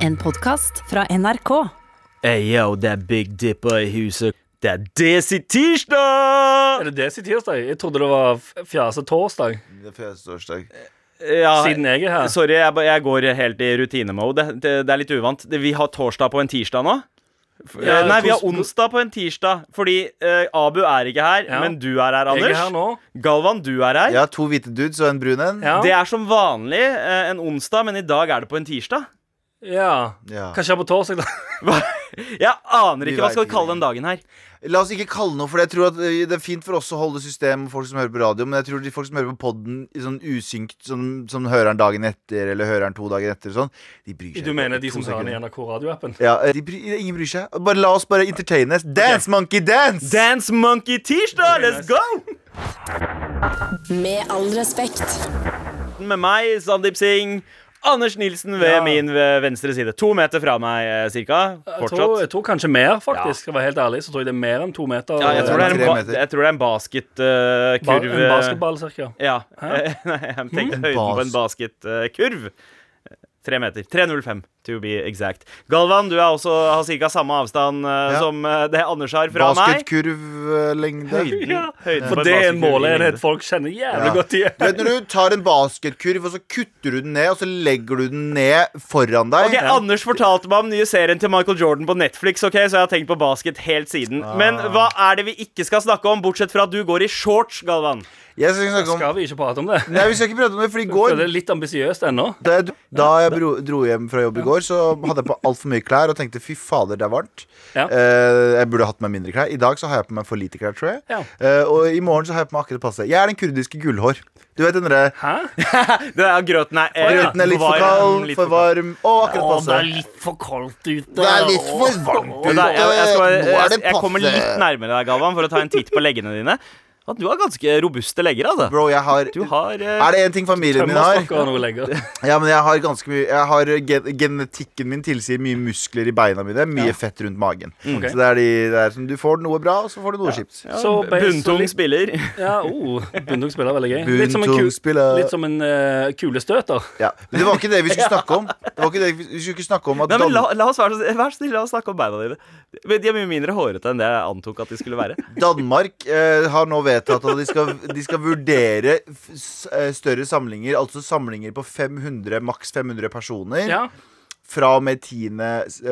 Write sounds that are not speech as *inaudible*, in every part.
En podkast fra NRK. Hey yo, det er Big Dipper i huset. Det er Desi tirsdag! Er det Desi tirsdag? Jeg trodde det var fjase torsdag. Det er første torsdag. Ja, Siden jeg er her. sorry, jeg, ba- jeg går helt i rutinemode. Det, det er litt uvant. Det- Vi har torsdag på en tirsdag nå. F- Ja, eh, Nei, vi har onsdag på en tirsdag. Fordi eh, Abu er ikke her, Ja. men du er her, Anders. Jeg er her nå. Galvan, du er her. Jeg har to hvite dudes og en brun en. Ja. Det er som vanlig eh, en onsdag, men i dag er det på en tirsdag. Ja. Ja. jeg skjer på torsdag, *laughs* da? Jeg aner ikke hva skal vi ikke kalle den dagen her. La oss ikke kalle noe, for jeg tror at eh, det er fint for oss å holde system folk som hører på radio, men jeg tror de folk som hører på podden i sånn usynkt, som, som hører den dagen etter, eller hører den to dager etter, sånn, de bryr seg Du mener de som hører den i. NRK radioappen? Ja, eh, de bry, ingen bryr seg. Bare La oss bare entertaines. Dance, monkey, dance! Dance Monkey tirsdag! Let's go! Med all respekt. Med meg, Sandeep Singh. Anders Nilsen ved Ja. min venstre side. To meter fra meg, eh, cirka. Jeg tror, jeg tror kanskje mer, faktisk. Ja. jeg var helt ærlig, så tror jeg det er mer enn to meter. Ja, jeg tror det er en, meter. jeg tror det er en Ba- basketkurv. En basketball, cirka. Ja. *laughs* Nei, jeg tenkte Mm. høyden på en basketkurv. Tre meter. 3,05 to be exact. Galvan, du er også, har ca. samme avstand uh, Ja. som uh, det Anders har fra meg. Basketkurvlengde. Høyden, Ja, høyden på For det er en måleenhet folk kjenner jævlig Ja. godt igjen. Du vet når du tar en basketkurv, og så kutter du den ned, og så legger du den ned foran deg. Ok, Anders fortalte meg om nye serien til Michael Jordan på Netflix, ok, så jeg har tenkt på basket helt siden. Ah. Men hva er det vi ikke skal snakke om, bortsett fra at du går i shorts, Galvan? Jeg skal snakke om Skal vi ikke prate om det? Nei, vi skal ikke prate om det, for i går det er litt ambisiøst ennå. Da jeg, da jeg dro hjem fra jobb i går, så hadde jeg på altfor mye klær og tenkte fy fader, det er varmt. Ja. Eh, jeg burde hatt på meg mindre klær. I dag så har jeg på meg for lite klær, tror jeg. Ja. Eh, og i morgen så har jeg på meg akkurat passe. Jeg er den kurdiske gullhår. Du vet den derre Hæ? *laughs* Det er grøten er, eh, Grøten er litt for varm, kald, litt for varm og akkurat passe. litt for kaldt ute. Det er litt for varmt ute. jeg, jeg, Nå er det jeg, jeg kommer litt nærmere deg, Galvan, for å ta en titt på leggene dine. At du har ganske robuste legger, altså. Bro, jeg har Du har eh, Er det én ting familien min har? *laughs* Ja, men jeg har ganske mye Jeg har gen Genetikken min tilsier mye muskler i beina mine. Mye fett rundt magen. Okay. Så det er, de, det er som du får noe bra, og så får du noe kjipt. ja, Så bunntung spiller. *laughs* Ja, oh, Bunntung spiller veldig gøy. Litt som en, Buntung ku, litt som en eh, kulestøter. Ja, Men det var ikke det vi skulle *laughs* snakke om. Det var ikke det Vi skulle ikke snakke om at Nei, men la, la oss være så vær så snill, la oss snakke om beina dine. De er mye mindre hårete enn det jeg antok at de skulle være. Danmark eh, har nå vedtatt at de skal, de skal vurdere f eh, større samlinger, altså samlinger på 500, maks 500 personer, Ja. fra og med 10.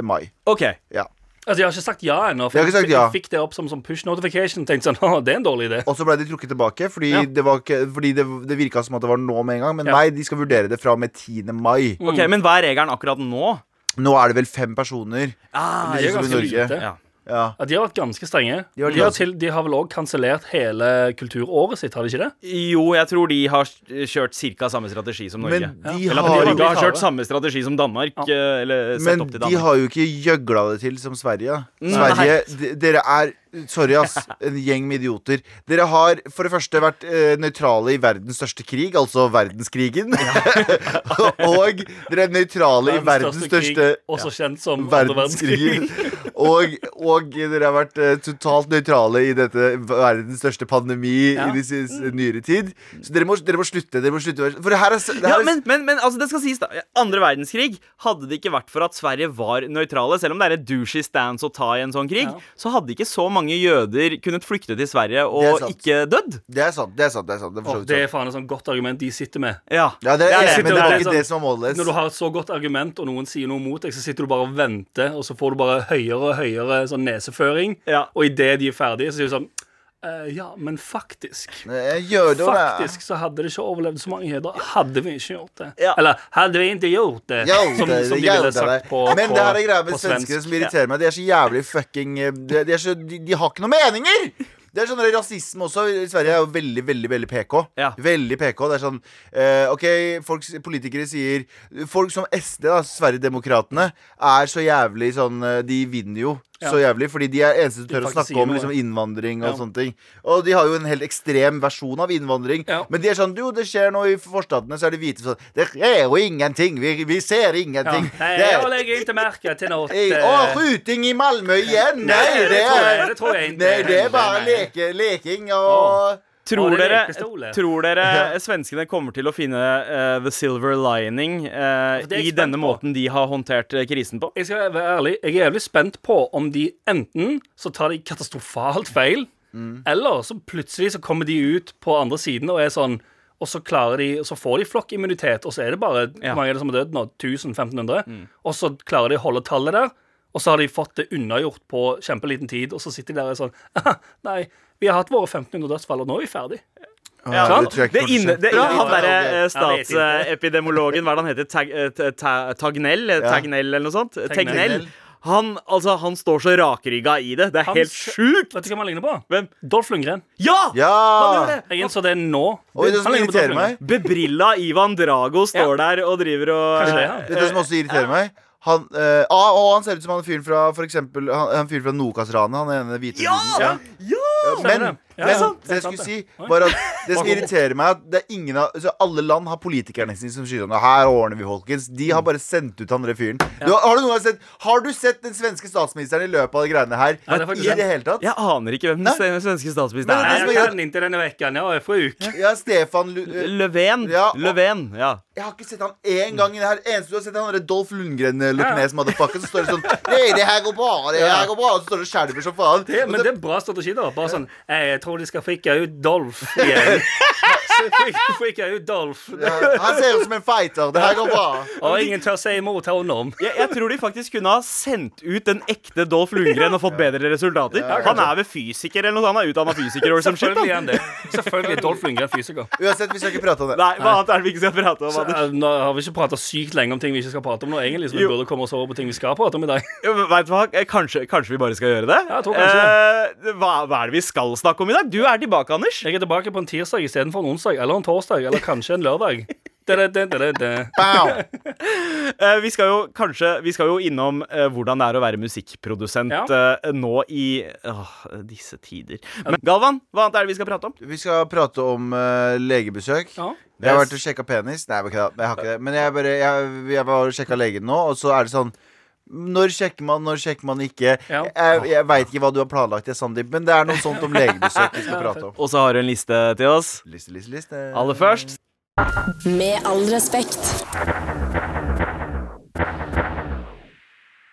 mai. OK. Ja. Altså, Jeg har ikke sagt ja ennå. Jeg jeg, ja. Jeg fikk det opp som, som push notification. Tenkte sånn, *laughs* «Å, det er en dårlig idé. Og så ble de trukket tilbake, fordi Ja. det, var ikke, fordi det, det virka som at det var nå med en gang. Men Ja. nei, de skal vurdere det fra og med 10. mai. ok, Men hva er regelen akkurat nå? Nå er det vel fem personer. Ah, Det er ganske lite. ja. Ja. Ja, de har vært ganske strenge. De har De har, til, de har vel òg kansellert hele kulturåret sitt, har de ikke det? Jo, jeg tror de har kjørt ca. samme strategi som Norge. Men de Eller har Norge har har kjørt samme strategi som Danmark. Ja. eh, Eller sett Men opp til Danmark. de har jo ikke gjøgla det til som Sverige. Sverige, d- dere er Sorry, ass. En gjeng med idioter. Dere har for det første vært eh, nøytrale i verdens største krig, altså verdenskrigen. *laughs* og dere er nøytrale i verdens største krig, også kjent som andre verdenskrig. verdenskrig. Og, og dere har vært eh, totalt nøytrale i dette verdens største pandemi Ja. i de nyere tid. Så dere må, dere må slutte. Dere må slutte For det her er, det Ja, her ja, men, men, men altså, det skal sies da Andre verdenskrig Hadde det ikke vært for at Sverige var nøytrale Selv om det er et douchey stance å ta i en sånn krig Ja. Så hadde ikke så mange jøder Kunnet flykte til Sverige er Og ikke dødd Det er sant. Det er sant, det er sant. Det er det er faen et sånt godt argument de sitter med. Ja, Ja, det er, men det- det er ikke det som er målet. Når du har et så godt argument, og noen sier noe mot deg, så sitter du bare og venter, og så får du bare høyere og høyere sånn neseføring, Ja. og idet de er ferdige, så sier du sånn «Eh, Ja, men faktisk det, Faktisk så hadde det ikke overlevd så mange heder. Hadde vi ikke gjort det. Ja. Eller hadde vi ikke gjort det, Gjør det, som de gjør ville det. sagt på, Men på, det her er greia med svenskere som irriterer meg. De er så jævlig fucking eh, De, de, så, de, de har ikke noen meninger! Det er sånn Rasisme også i Sverige er jo veldig veldig, veldig PK. Ja. Veldig PK. Det er sånn uh, OK, folk, politikere sier Folk som SD, da, Sverigedemokraterna, er så jævlig sånn eh, De vinner jo Ja. så jævlig, fordi de er eneste som tør å snakke om liksom, innvandring og Ja. sånne ting. Og de har jo en helt ekstrem versjon av innvandring. Ja. Men de er sånn Jo, det skjer noe i forstatene, så er de hvite sånn Det skjer jo ingenting. Vi, vi ser ingenting. Nei, Det er- jeg legger ikke merke til noe eh, Å, ruting i Malmö igjen! Nei, Nei, det det tror jeg- er det tror jeg ikke Nei, det er bare leke, leking og Tror er dere, tror dere Ja. svenskene kommer til å finne uh, the silver lining er jeg i denne på. måten de har håndtert eh, krisen på? Jeg skal være ærlig, jeg er jævlig spent på om de enten så tar de katastrofalt feil, Mm. eller så plutselig så kommer de ut på andre siden og er sånn og så, klarer de, så får de flokkimmunitet, og så er det bare Ja. Hvor mange er det som har dødd nå? 1000-1500? Mm. Og så klarer de å holde tallet der, og så har de fått det unnagjort på kjempeliten tid, og så sitter de der og er sånn Nei, vi har hatt våre 1500 dødsfall, og nå er vi ferdig. Ja, det Det inne, det, Ja, han derre eh, statsepidemiologen, hva er det han heter? Tag, eh, ta- ta- Tagnell? Eh, Ja. Tagnell eller noe sånt? Tegnell. Han, altså, han står så rakrygga i det. Det er Han helt sjukt! Vet du hvem han ligner på? Hvem? Dolph Lundgren. Ja! Ja! Han det! Jeg innså det nå. Oi, det som Han ligner på Dolph irriterer meg Lundgren. Bebrilla Ivan Drago står der og driver og Kanskje det er det, Vet du hva som også irriterer meg? Han, ah, og han ser ut som han fyren fra for eksempel, han, han fyren fra Nokas-ranet. Han ene hvite Ja! ja! Ja! Men, men det jeg skulle si, var at det som irriterer meg, at det er ingen av altså Alle land har politikerne sine som sier sånn Her ordner vi, folkens. De har bare sendt ut han der fyren. Du, har, du sett Har du sett den svenske statsministeren i løpet av de greiene her? Ja, det I det hele tatt? Jeg aner ikke hvem Nei. den svenske statsministeren er Nei, jeg kan ikke denne vekken. Jeg er sjuk. Ja, Stefan Lu Löfven. Ja, Löfven, ja. Jeg har ikke sett han én gang i det her. Eneste du har sett, er han derre Dolph Lundgren eh, ja. Motherfucker. Så står det sånn Nei, det her går bra, det her går bra. Og så står det og skjelver som faen. Men det er bra strategi, da. Bare sånn Jeg tror de skal frikke ut Dolph igjen. *laughs* Så fikk jeg jo Dolph. ja, han ser ut som en fighter. Det her går bra. *laughs* Og ingen tør si imot honom. Jeg, jeg tror de faktisk kunne ha sendt ut den ekte Dolph Lundgren og fått bedre resultater. Han er vel fysiker eller noe sånt. Han er utdanna fysiker Eller some shit. Selvfølgelig er han det. Selvfølgelig er Dolph Lundgren fysiker. Uansett, vi skal ikke prate om det. Nei, hva annet er det vi ikke skal prate om? Så, eh, nå har vi ikke prata sykt lenge om ting vi ikke skal prate om nå, egentlig, så vi Jo. burde komme oss over på ting vi skal prate om i dag. Jo, Vet du hva? Eh, Kanskje, kanskje vi bare skal gjøre det? Ja, jeg tror kanskje Eh, hva, hva er det vi skal snakke om i dag? Du er tilbake, Anders. Jeg er tilbake på en tirsdag istedenfor en onsdag, eller en torsdag, eller kanskje en lørdag. Det, det, det, det, det. Bow. *laughs* Eh, vi, skal jo kanskje, vi skal jo innom uh, hvordan det er å være musikkprodusent Ja. eh, nå i disse tider. Men Galvan, hva annet er det vi skal prate om? Vi skal prate om legebesøk. Ja. Jeg har vært og sjekka penis. Nei, jeg har ikke det. Men jeg, bare, jeg, jeg var og sjekka legen nå, og så er det sånn Når sjekker man, når sjekker man ikke? Ja. Jeg, jeg veit ikke hva du har planlagt, Sandeep, men det er noe sånt om legebesøk vi skal prate om. Og så har du en liste til oss. Liste, liste, liste. Aller først Med all respekt.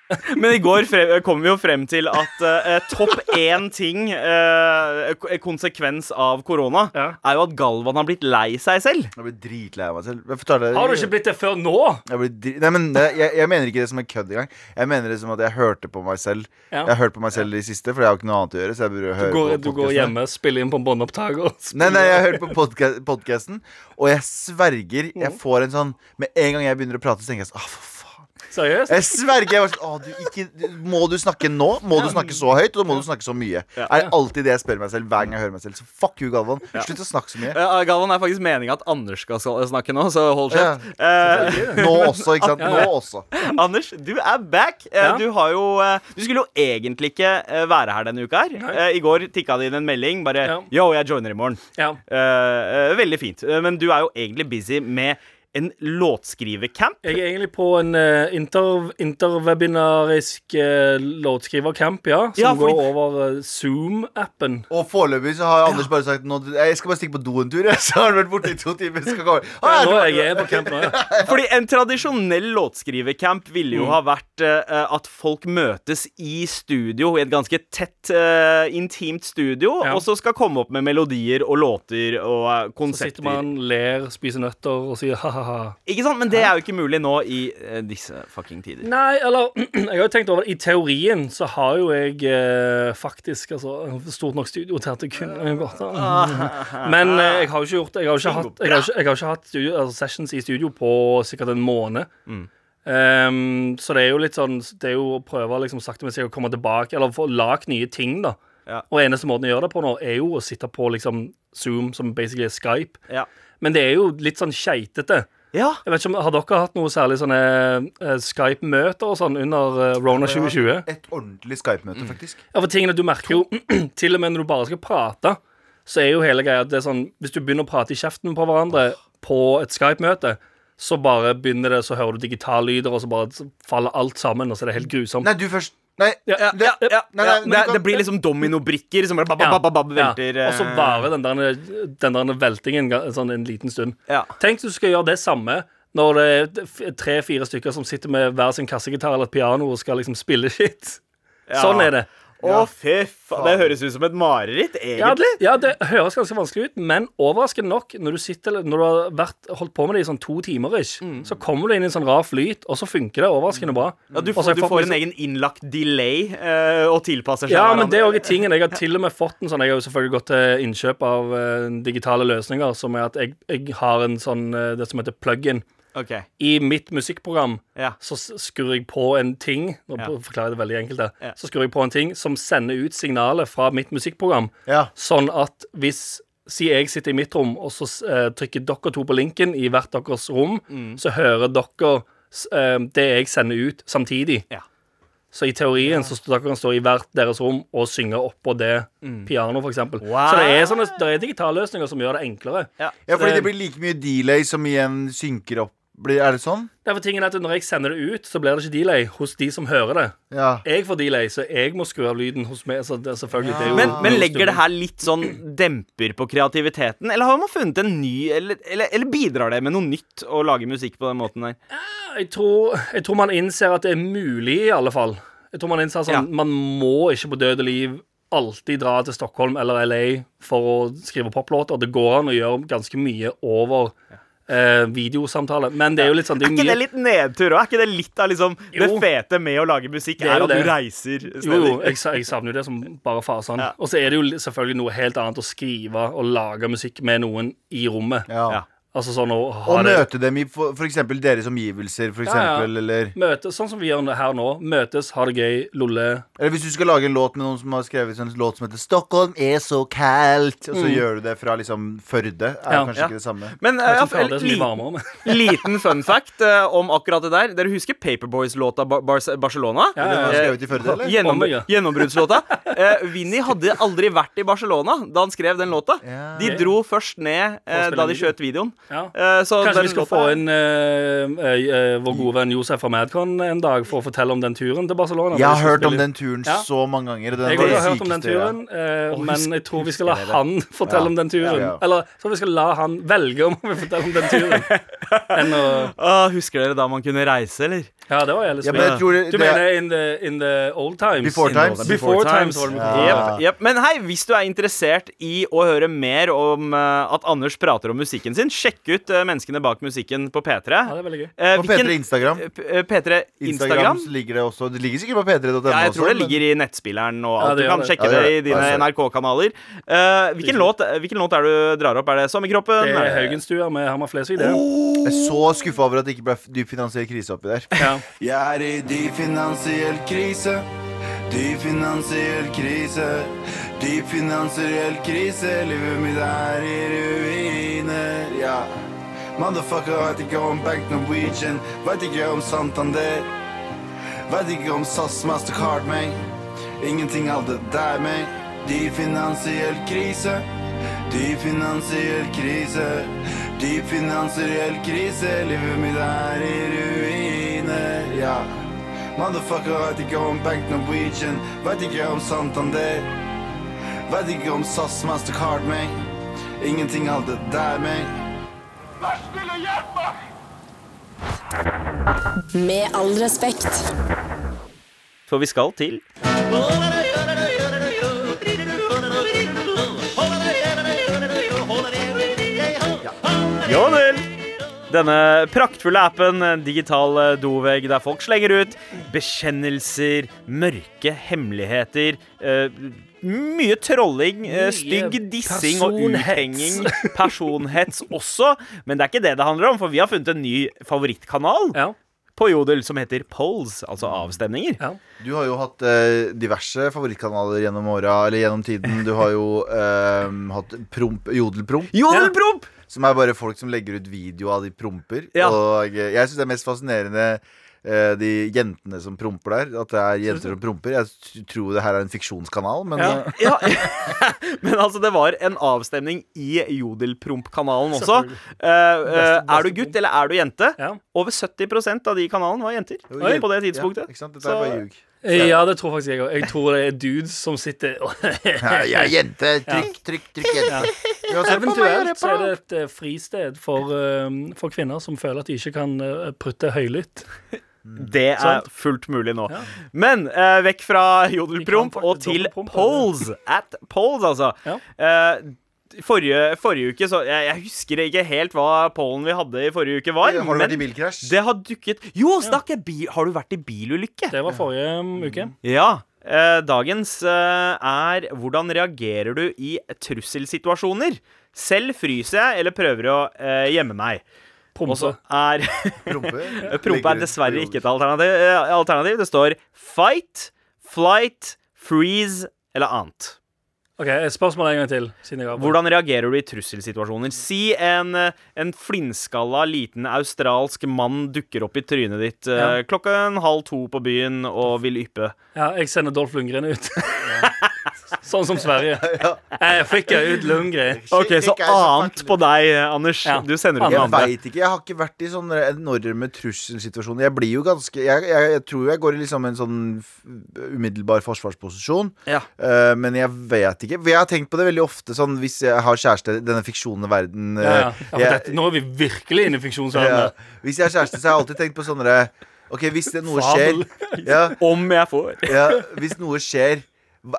*laughs* Men i går frem, kom vi jo frem til at eh, topp én ting, eh, konsekvens av korona, Ja. er jo at Galvan har blitt lei seg selv. Jeg blir dritlei av meg selv. Fortalte Har du ikke blitt det før nå? Jeg, blir Nei, men det, jeg, jeg mener ikke det som en kødd engang. Jeg mener det som at jeg hørte på meg selv. Ja. Jeg har hørt på meg selv i siste, for jeg har ikke noe annet å gjøre. Så jeg burde høre Du går, på du går hjemme, spiller inn på en båndopptaker. Nei, nei, jeg har hørt på podca podcasten, og jeg sverger Jeg Mm. får en sånn Med en gang jeg begynner å prate, så tenker jeg sånn ah, for. Seriøst? Jeg sverger. Jeg var sånn, «Å, du, ikke, du, må du snakke nå? Må du snakke så høyt? Og da må du snakke så mye? Er alltid det jeg spør meg selv hver gang jeg hører meg selv. Så fuck you, Galvan. Slutt å snakke så mye. Ja, Galvan er faktisk meninga at Anders skal snakke nå, så hold Ja. Eh, Nå også, ikke sant? Nå også. Anders, du er back. Eh, Ja. Du har jo eh, Du skulle jo egentlig ikke eh, være her denne uka her. Nei. I går tikka det inn en melding bare Ja. Yo, jeg joiner i morgen. Ja. Veldig fint. Men du er jo egentlig busy med en låtskrivercamp. Jeg er egentlig på en uh, inter, interwebinarisk uh, låtskrivercamp, ja. Som Ja, fordi- går over uh, Zoom-appen. Og foreløpig så har Anders bare sagt nå, Jeg skal bare stikke på do en tur, jeg. *laughs* Så har han vært borte i to timer. Skal gå. Ah, Nå nå- er jeg på camp nå, ja. *laughs* Fordi en tradisjonell låtskrivercamp ville Mm. jo ha vært at folk møtes i studio, i et ganske tett, intimt studio, Ja. og så skal komme opp med melodier og låter og konsepter. Så sitter man, ler, spiser nøtter og sier *laughs* ha-ha-ha. Ikke sant? Men det er jo ikke mulig nå i eh, disse fucking tider. Nei, eller *clears throat* Jeg har jo tenkt over det. I teorien så har jo jeg eh, faktisk altså, stort nok studio til at det kunne gått an. Men eh, jeg har jo ikke gjort det. Jeg har jo ikke hatt, jeg har ikke, jeg har ikke hatt studio, altså, sessions i studio på sikkert en måned. Mm. Ehm, så det er jo litt sånn Det er jo å prøve liksom sakte, men sikkert å komme tilbake, eller få lagd nye ting, da. Ja. Og eneste måten å gjøre det på nå, er jo å sitte på liksom Zoom, som basically er Skype. Ja. Men det er jo litt sånn skeitete. Ja. Jeg vet ikke om, Har dere hatt noe særlig sånne eh, Skype-møter og sånn under eh, Rona 2020? Et ordentlig Skype-møte, faktisk. Ja, for tingene du merker jo *clears throat* Til og med når du bare skal prate, så er jo hele greia at det er sånn Hvis du begynner å prate i kjeften på hverandre på et Skype-møte, så bare begynner det, så hører du digitallyder, og så bare faller alt sammen, og så er det helt grusomt. Nei, du først Nei, Ja, Ja, det, ja, ja, nei, nei, ja. Det, kan- det blir liksom dominobrikker som bare velter. Ja. Og så eh, varer den der, den der veltingen sånn en liten stund. Ja. Tenk hvis du skal gjøre det samme når det er tre-fire stykker som sitter med hver sin kassegitar eller et piano og skal liksom spille shit. Ja. Sånn er det. Å, fy faen. Det høres ut som et mareritt, egentlig. ja, det høres ganske vanskelig ut, men overraskende nok, når du, sitter, når du har vært, holdt på med det i sånn to timer, ish, så kommer du inn i en sånn rar flyt, og så funker det overraskende bra. Ja, du, får, du får en egen innlagt delay eh, og tilpasser seg Ja, men det er også tingen. Jeg har til og med fått en sånn Jeg har jo selvfølgelig gått til innkjøp av uh, digitale løsninger, som er at jeg, jeg har en sånn uh, Det som heter plug-in. Ok, I mitt musikkprogram ja. så skrur jeg på en ting Nå Ja. forklarer jeg det veldig enkelt. Ja. Så skrur jeg på en ting som sender ut signalet fra mitt musikkprogram, Ja. sånn at hvis Si jeg sitter i mitt rom, og så uh, trykker dere to på linken i hvert deres rom, Mm. så hører dere eh, det jeg sender ut, samtidig. Ja. Så i teorien så står dere kan stå i hvert deres rom og synge oppå det piano, for eksempel. Mm. Wow. Så det er, sånne, det er digitale løsninger som gjør det enklere. Ja. ja, fordi det- det blir like mye delay som igjen synker opp. Blir, er det sånn? Derfor tingen er at Når jeg sender det ut, så blir det ikke delay hos de som hører det. Ja. Jeg får delay, så jeg må skru av lyden hos meg. Så det er selvfølgelig det er jo Men, men legger det her litt sånn demper på kreativiteten? Eller har man funnet en ny Eller, eller, eller bidrar det med noe nytt å lage musikk på den måten der? jeg, tror, jeg tror man innser at det er mulig, i alle fall. Jeg tror Man innser sånn Ja. Man må ikke på død og liv alltid dra til Stockholm eller LA for å skrive poplåter. Det går an å gjøre ganske mye over eh, videosamtale. Men det er jo litt sånn Er ikke det litt nedtur òg? Er ikke det litt av liksom det fete med å lage musikk? Det er Er at at du reiser reiser Jo, jo, jeg, jeg savner jo det som bare fasen. Ja. Og så er det jo selvfølgelig noe helt annet å skrive og lage musikk med noen i rommet. ja. Altså sånn å ha Og det møte dem i for, for eksempel deres omgivelser, for Ja, ja. eller Møte, sånn som vi gjør her nå. Møtes, ha det gøy, lolle. Eller hvis du skal lage en låt med noen som har skrevet en låt som heter 'Stockholm er så kaldt', og så gjør du det fra liksom Førde, er Mm. Ja. kanskje Ja. ikke det samme. Men eh, Jeg ja, tror det er varmere. men- *laughs* liten fun fact uh, om akkurat det der. Dere husker Paperboys-låta Bar Bar Barcelona? Ja, ja, ja. Eh, i Førde, eller? Gjennom, gjennombruddslåta. *laughs* uh, Vinny hadde aldri vært i Barcelona da han skrev den låta. Ja. De dro først ned uh, da de skjøt videoen. Ja. Eh, så Kanskje vi skal få inn uh, uh, vår gode venn Josef fra Madcon en dag for å fortelle om den turen til Barcelona. Jeg har Vi hørt om den turen Ja. så mange ganger. Den Jeg har hørt om den turen, eh, men jeg tror vi skal la han fortelle Ja. om den turen. Ja, ja. Eller så vi skal la han velge om han vil fortelle om den turen. *laughs* Enn å husker dere da man kunne reise, eller? Ja, det var jævlig Ja, men jeg spennende. det, Du mener in the, in the old times? Before times. Before times times. det Ja. mye. Jep, jep. Men hei, hvis du er interessert i å høre mer om eh, at Anders prater om musikken sin, sjekk ut eh, menneskene bak musikken på P3. Ja, det er veldig gøy. Eh, På hvilken- P3 Instagram. eh, P- eh, P3 Instagram Instagram? så ligger det også Det ligger sikkert på p3.no. Ja, jeg tror det ligger i nettspilleren og alt. Ja, du kan det. sjekke Ja, det det i dine. NRK-kanaler. Eh, hvilken, hvilken låt er du drar opp? Er det Sommerkroppen? Det er Er Haugenstua med Hamar Flesvig, det. Jeg er så skuffa over at det ikke ble dyp finansiell krise oppi der. Ja. *laughs* Jeg er i dyp finansiell krise. Dyp finansiell krise. Dyp finansiell krise. Livet mitt er i ruiner. Ja. Motherfucker vet ikke om Bank Norwegian. Vet ikke om Santander. Vet ikke om SAS Mastercard meg. Ingenting av det der meg. Dyp finansiell krise. Dyp finansiell krise. Dyp finansiell krise. Livet mitt er i ruiner. Ja. Motherfucker vet ikke om Bank Norwegian. Vet ikke om Santander. Vet ikke om SAS Mastercard meg. Ingenting av det der meg. Med all respekt. For vi skal til Ja vel. Denne praktfulle appen, en digital eh, dovegg der folk slenger ut bekjennelser, mørke hemmeligheter, eh, mye trolling, eh, Mye stygg dissing og uthenging. Personhets også. Men det er ikke det det handler om, for vi har funnet en ny favorittkanal ja. på Jodel som heter Polls, altså avstemninger. ja. Du har jo hatt eh, diverse favorittkanaler gjennom åra, eller gjennom tiden. Du har jo eh, hatt promp, Jodelpromp, Jodelpromp! som er bare folk som legger ut video av de promper. Ja. Og eh, jeg syns det er mest fascinerende de jentene som promper der. At det er jenter som promper. Jeg tror det her er en fiksjonskanal, men Ja. eh, *laughs* Ja, *laughs* Men altså, det var en avstemning i Jodelpromp-kanalen også. Eh, eh, er du gutt eller er du jente? Over 70% av de kanalene var jenter Oi. på det ja, tidspunktet. ikke sant? Dette er bare ljug. Ja, det tror faktisk jeg òg. Jeg tror det er dudes som sitter og *laughs* Ja, jeg er jente. Trykk, trykk, trykk, jente. Ja, Eventuelt så er det et eh, fristed for, eh, for kvinner som føler at de ikke kan eh, prutte høylytt. Det er fullt mulig nå. Ja. Men eh, vekk fra jodelpromp og til polls. At polls, altså. Ja. Eh, forrige, forrige uke så jeg, jeg husker ikke helt hva pollen vi hadde i forrige uke var. Har du vært i bilkrasj? det har dukket Jo, snakk! Ja. har du vært i bilulykke? Det var forrige um, uke. Ja. Eh, dagens eh, er hvordan reagerer du i trusselsituasjoner? Selv fryser jeg eller prøver å eh, gjemme meg. Og så Prompe. er *laughs* Prompe? *laughs* Prompe er dessverre ikke et alternativ. eh, alternativ. Det står fight, flight, freeze eller annet. OK, Spørsmålet en gang til. Siden jeg Hvordan reagerer du i trusselsituasjoner? Si en, eh, en flintskalla liten australsk mann dukker opp i trynet ditt eh, Ja. klokken halv to på byen og vil yppe. Ja, jeg sender Dolph Lundgren ut. *laughs* sånn som Sverige. *laughs* Jeg fikk ut Lundgren. OK, så annet på deg, Anders. Ja. Du sender ut Jeg veit ikke. Jeg har ikke vært i sånne enorme trusselsituasjoner. Jeg blir jo ganske Jeg, jeg, jeg tror jeg går i liksom en sånn umiddelbar forsvarsposisjon. Ja. Uh, men jeg vet ikke. Jeg har tenkt på det veldig ofte sånn hvis jeg har kjæreste i denne fiksjonen verden. Ja, ja. eh, Ja, dette, nå er vi virkelig inne i ja, fiksjonsverdenen. hvis jeg har kjæreste, så har jeg alltid tenkt på sånne OK, hvis det noe Fabel. skjer ja, Om jeg får. ja, Hvis noe skjer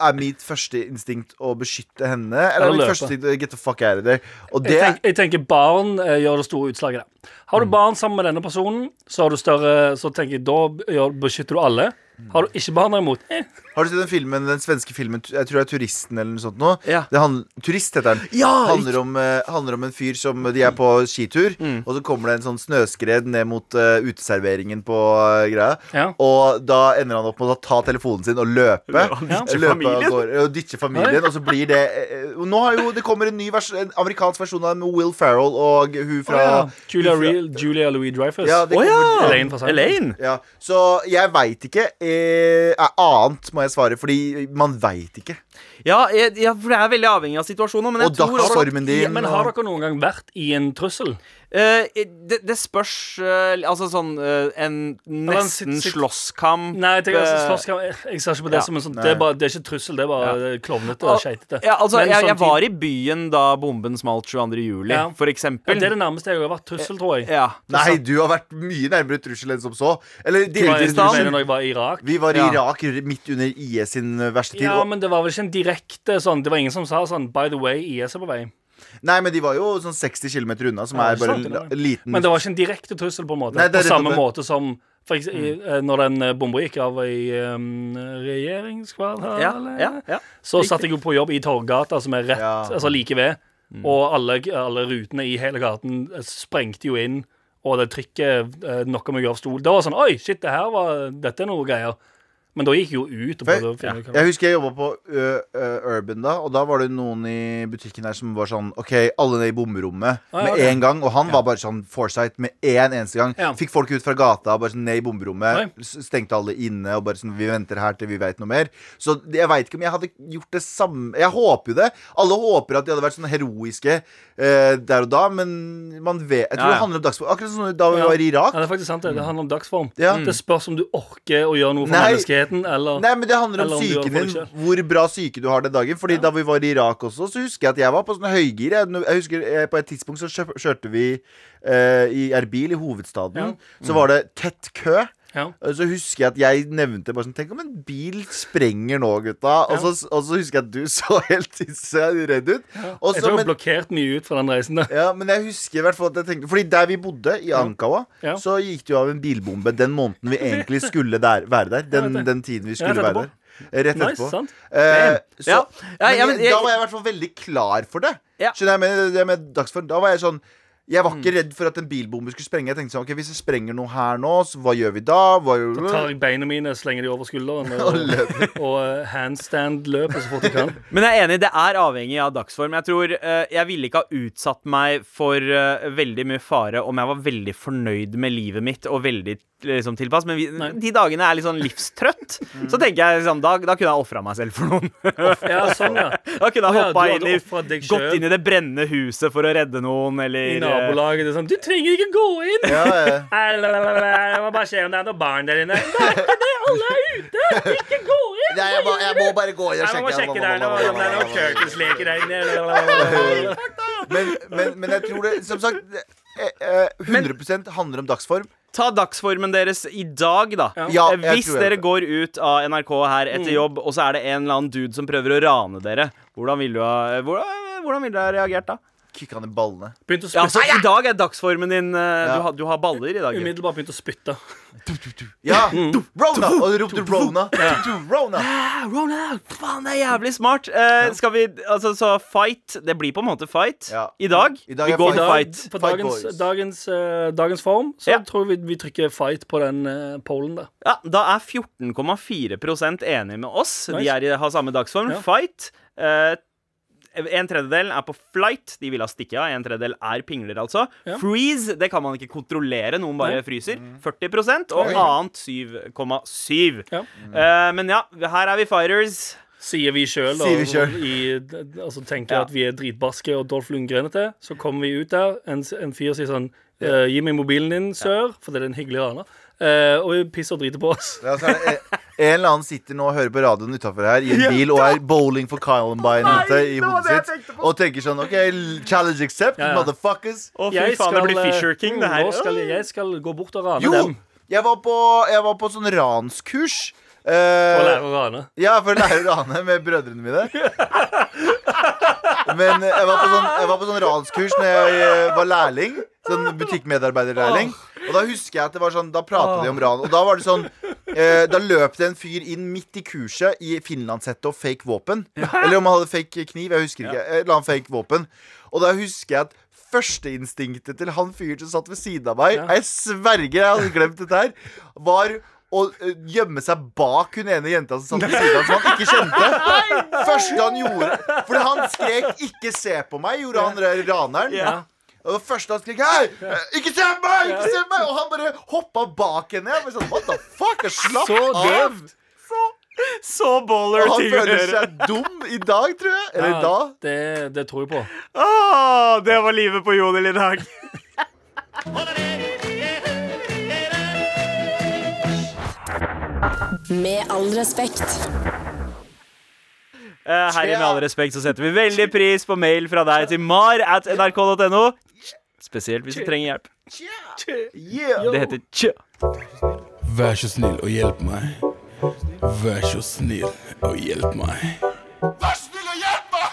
er mitt første instinkt å beskytte henne, eller er mitt første instinkt get the fuck out of there? Jeg, tenk, jeg tenker barn eh, gjør det store utslaget der. Har du barn sammen med denne personen, så har du større Så tenker jeg, da beskytter du alle. Har du ikke barn imot? eh, Har du sett den filmen, den svenske filmen Jeg tror det er 'Turisten' eller noe sånt nå? Ja. Det handl- Turist heter den. Ja, handler, om, eh, handler om en fyr som De er på skitur, Mm. og så kommer det en sånn snøskred ned mot uh, uteserveringen på uh, greia. Ja. Og da ender han opp med å ta telefonen sin og løpe. Ja, løpe av familien. gårde, og ditche familien. Og så blir det uh, Nå har jo Det kommer en ny vers, en amerikansk versjon av med Will Ferrell og hun fra oh, ja. Julia, hun fra- Re Julia Louis Dreyfus. Ja, det Å ja! kommer- Elaine fra så jeg veit ikke. Eh, annet må jeg svare, fordi man veit ikke. Ja, jeg, ja, for det er veldig avhengig av situasjonen. Men jeg Og tror dagsformen din. Men har dere noen gang vært i en trussel? Eh, det, det spørs uh, Altså sånn uh, en en nesten sit- sit- slåsskamp Nei, jeg, tenker, altså, slåsskamp- jeg, jeg ser ikke på det Ja. som en sånn det er, bare, det er ikke trussel, det er bare klovnete og skeitete. Ja, altså, jeg, jeg var i byen da bomben smalt 22. juli, Ja. for Ja, eksempel. Det er det nærmeste jeg har vært trussel, tror jeg. Ja. Nei, du har vært mye nærmere trussel enn som så. Eller Det var, du Kurdistan. når jeg var i Irak? Vi var i Ja. Irak midt under IS sin verste tid. Ja, og- men det var vel ikke en direkte sånn Det var ingen som sa sånn By the way, IS er på vei. Nei, men de var jo sånn 60 km unna, som er bare sant, en liten Men det var ikke en direkte trussel, på en måte. Nei, på samme det. måte som for eks- i, eh, når den eh, bomba gikk av i um, regjeringskvartalet, Ja, ja, ja. så satt jeg jo på jobb i Torgata, som er rett, Ja. altså like ved. Og alle, alle rutene i hele gaten eh, sprengte jo inn, og det trykket eh, knocka meg av stol. Det var sånn Oi, shit, det her var, dette er noe greier. Men da gikk jeg jo ut og For hva Jeg husker jeg jobba på ø, ø, Urban da, og da var det noen i butikken der som var sånn OK, alle ned i bomberommet Ah, ja, med okay. en gang. Og han var bare sånn foresight med én eneste gang. Ja. Fikk folk ut fra gata, bare sånn ned i bomberommet. Oi. Stengte alle inne og bare sånn Vi venter her til vi veit noe mer. Så jeg veit ikke om jeg hadde gjort det samme Jeg håper jo det. Alle håper at de hadde vært sånn heroiske uh, der og da, men man vet Jeg tror Ja, ja. det handler om dagsform. Akkurat som da vi Ja. var i Irak. Ja, det er faktisk sant. Det, det handler om dagsform. Ja. Det spørs om du orker å gjøre noe for Nei. menneskeheten, eller Nei, men det handler om psyken din. Hvor bra syke du har den dagen. Fordi da vi var i Irak også, så husker jeg at jeg var på sånn høygir. Jeg, jeg husker jeg, På et tidspunkt så kjørte vi eh, i Erbil, i hovedstaden. Så var det tett kø. Ja. Så husker jeg at jeg nevnte bare sånn Tenk om en bil sprenger nå, gutta. Og, så, og så husker jeg at du *laughs* så helt så redd ut. Også, Jeg så, tror jeg blokkerte blokkert mye ut fra den reisen Da. ja, men jeg husker i hvert fall at jeg tenkte Fordi der vi bodde, i Ankawa, så gikk det jo av en bilbombe den måneden vi *laughs* egentlig skulle der, være der. Den, den tiden vi skulle være der. Rett Nice, etterpå. sant? Eh, så, Ja. Ja, ja, men, men jeg- da var jeg i hvert fall veldig klar for det. Ja. Skjønner jeg det med dagsform? Da var jeg sånn Jeg var Mm. ikke redd for at en bilbombe skulle sprenge. Jeg tenkte sånn, ok, Hvis det sprenger noe her nå, så hva gjør vi da? Hva gjør Da tar jeg beina mine, slenger de over skulderen *laughs* og, Og og eh, handstand-løper så fort jeg kan. *laughs* Men jeg er enig, det er avhengig av dagsform. Jeg tror uh, Jeg ville ikke ha utsatt meg for uh, veldig mye fare om jeg var veldig fornøyd med livet mitt og veldig liksom, tilpass, men vi, de dagene er litt sånn livstrøtt. Så tenker jeg liksom, da, da kunne jeg ofra meg selv for noen. Ja, sånn, ja. *laughs* Da kunne jeg hoppa ja, inn i Gått inn i det brennende huset for å redde noen, eller I nabolaget. Det er sånn Du trenger ikke gå inn! Ja, ja. *laughs* Jeg må bare se om det er noen barn der inne. Det er ikke det! alle er ute! Ikke gå inn! Nei, jeg, må, jeg må bare gå inn og Jeg må sjekke. sjekke der nå, om det er noen Curtis-leker der inne. Men, men, men jeg tror det Som sagt, eh, eh, 100 handler om dagsform. Ta dagsformen deres i dag, da. Ja, Eh, Hvis dere går ut av NRK her etter Mm. jobb, og så er det en eller annen dude som prøver å rane dere, hvordan ville du ha hvordan, hvordan ville du ha reagert da? Kicka han i ballene. Begynte å Ja, altså. I dag er dagsformen din uh, Ja. du, har, du har baller i dag. Umiddelbart begynte å spytte. Ja! Rona! Og du ropte Rona. Rona. Ronald, faen, det er jævlig smart. Uh, Skal vi Altså, så fight Det blir på en måte fight Ja. i dag. I dag vi går fight. fight. På dagens, fight dagens, uh, dagens form så Ja. tror jeg vi, vi trykker fight på den uh, polen der. Ja, Da er 14,4% enig med oss. De er, i- har samme dagsform. Ja. Fight. Eh, en tredjedel er på flight. De vil ha stikke av. En tredjedel er pingler, altså. Ja. Freeze det kan man ikke kontrollere. Noen bare fryser. 40 og annet 7,7. Ja. Uh, men ja, her er vi fighters. Sier vi sjøl, Sier vi selv. altså tenker Ja. at vi er dritbarske og Dolph Lundgrenete. Så kommer vi ut der, en, en fyr sier sånn eh, Gi meg mobilen din, sør, for det er en hyggelig raner. Eh, og vi pisser og driter på oss. Ja, så er det en, en eller annen sitter nå og hører på radioen utafor her i en bil og er bowling for Columbine ute i hodet sitt. Og tenker sånn OK, challenge accept, Ja, ja. motherfuckers. Å, fy faen, det blir eh, Fisher King, det her. Nå skal jeg, jeg skal gå bort og rane Jo! dem. Jeg var på, jeg var på sånn ranskurs. Uh, for å lære å rane. ja, for å lære å rane med brødrene mine. *laughs* Men jeg var på sånn, jeg var på sånn ranskurs når jeg eh, var lærling. Sånn butikkmedarbeiderlærling. Og da husker jeg at det var sånn Da pratet de om ran. Og da var det sånn eh, Da løp det en fyr inn midt i kurset i finlandshette og fake våpen. Eller om han hadde fake kniv. Jeg husker ikke. Eller han fake våpen. Og da husker jeg at førsteinstinktet til han fyren som satt ved siden av meg Jeg sverger, jeg hadde glemt dette her. Var å gjemme seg bak hun ene jenta som satt ved siden av, som han ikke kjente. Første han gjorde Fordi han skrek 'ikke se på meg', gjorde han ra- raneren. Ja. Og det første han skrek 'hei, ikke se på meg!' ikke se på meg Og han bare hoppa bak henne. Jeg sånn, What the fuck? Jeg slapp Så av. Så Så baller Og han ting å føler seg dum i dag, tror jeg. Eller Ja, da. det, det tror jeg på. Åh, det var livet på Jodel i dag. *laughs* Med all respekt. Eh, her i Med all respekt så setter vi veldig pris på mail fra deg til mar at nrk.no. Spesielt hvis du trenger hjelp. Det heter tjø. Vær så snill og hjelp meg. Vær så snill og hjelp meg. Vær så snill og hjelp meg!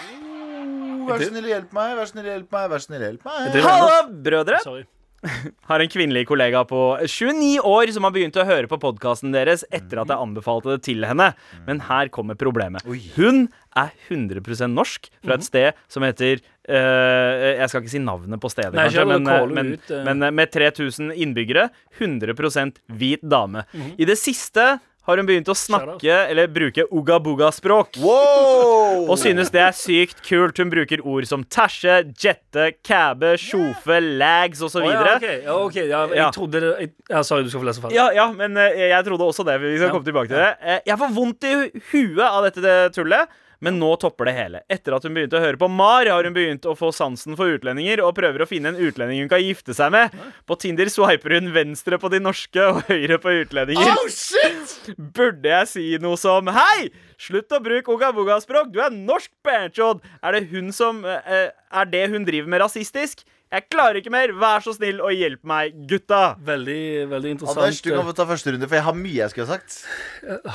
Vær så snill og hjelp meg, vær så snill og hjelp meg. Vær så snill og hjelp meg. Halla, brødre! Sorry. *laughs* Har en kvinnelig kollega på 29 år som har begynt å høre på podkasten deres etter at jeg anbefalte det til henne. Men her kommer problemet. Hun er 100% norsk fra et sted som heter eh, Jeg skal ikke si navnet på stedet, Nei, kanskje, men, men, ut, eh. men eh, med 3000 innbyggere. 100% hvit dame. I det siste har hun begynt å snakke, eller bruke uga-buga-språk. Wow! Og synes det er sykt kult. Hun bruker ord som tæsje, jette, kæbe, sjofe, lags osv. Oh, ja, ok, ja, okay. ja, jeg Ja. trodde det jeg, ja, Sorry, du skal få lese ferdig. Ja, ja, men eh, jeg trodde også det. Vi skal Ja. komme tilbake til det. Eh, jeg får vondt i huet av dette det tullet. Men nå topper det hele. Etter at hun begynte å høre på Mar, har hun begynt å få sansen for utlendinger og prøver å finne en utlending hun kan gifte seg med. På Tinder swiper hun venstre på de norske og høyre på utlendinger. Oh, shit! Burde jeg si noe som Hei! Slutt å bruke uga-buga-språk! Du er norsk, Berntsjod! Er det hun som eh, Er det hun driver med rasistisk? Jeg klarer ikke mer! Vær så snill og hjelp meg, gutta! Veldig veldig interessant. Anders, du kan få ta første runde, for jeg har mye jeg skulle ha sagt.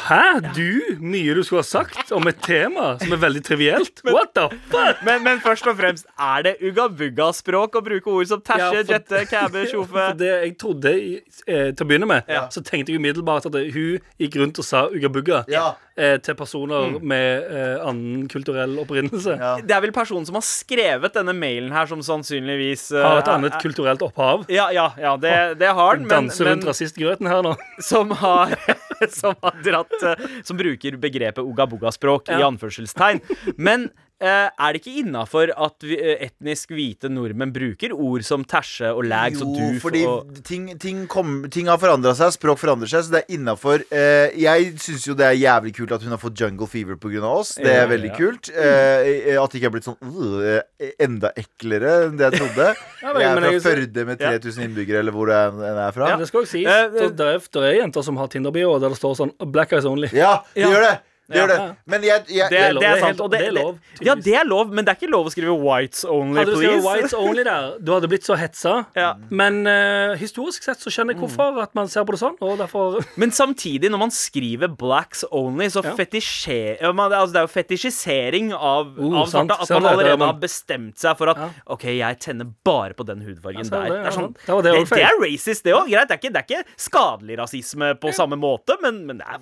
Hæ? Du? Mye du skulle ha sagt om et tema som er veldig trivielt? What the fuck? Men, men først og fremst, er det Uga Bugga språk å bruke ord som tæsje, Ja, for- jette, kæbe, *laughs* tjofe? Det jeg trodde eh, Til å begynne med, Ja. så tenkte jeg umiddelbart at det, hun gikk rundt og sa ugga-bugga Ja. eh, til personer med eh, annen kulturell opprinnelse. Ja. Det er vel personen som har skrevet denne mailen her, som sannsynligvis eh, Har et annet er- kulturelt opphav. Ja, ja, ja, det, det har den, men, Danser rundt rasistgrøten her nå. *laughs* som har *laughs* Som har dratt eh, Som bruker begrepet ogabogaspråk ja. i anførselstegn. Men eh, er det ikke innafor at vi, eh, etnisk hvite nordmenn bruker ord som tæsje og lags og Jo, fordi og ting, ting, kom, ting har forandra seg, språk forandrer seg, så det er innafor. Eh, jeg syns jo det er jævlig kult at hun har fått jungle fever pga. oss. Det er Ja, veldig ja. kult. Eh, at det ikke har blitt sånn uh, enda eklere enn det jeg trodde. *laughs* Ja, men- jeg er fra jeg- Førde med 3000 innbyggere, eller hvor en er, er fra. Det skal også sies. Eh, det, det, er, det er jenter som har Tinder-bioer der det står sånn 'Black eyes only'. Ja, de Ja. gjør det! Det gjør det. Men jeg, jeg, det, er lov. det er sant. Og det, det er lov, ja, det er lov, men det er ikke lov å skrive 'whites only', Hadde du skrevet please. 'whites only' der, du hadde blitt så hetsa. Ja. Men uh, historisk sett så skjønner jeg hvorfor at man ser på det sånn. Og derfor Men samtidig, når man skriver 'blacks only', så Ja. fetisjer, ja, altså, det er jo fetisjisering av, uh, av sant. svarte. At man allerede det men... har bestemt seg for at Ja. OK, jeg tenner bare på den hudfargen ja, der. det, er sånn. Det det, det er racist, det òg. Greit, det er, ikke, det er ikke skadelig rasisme på samme måte, men, men det er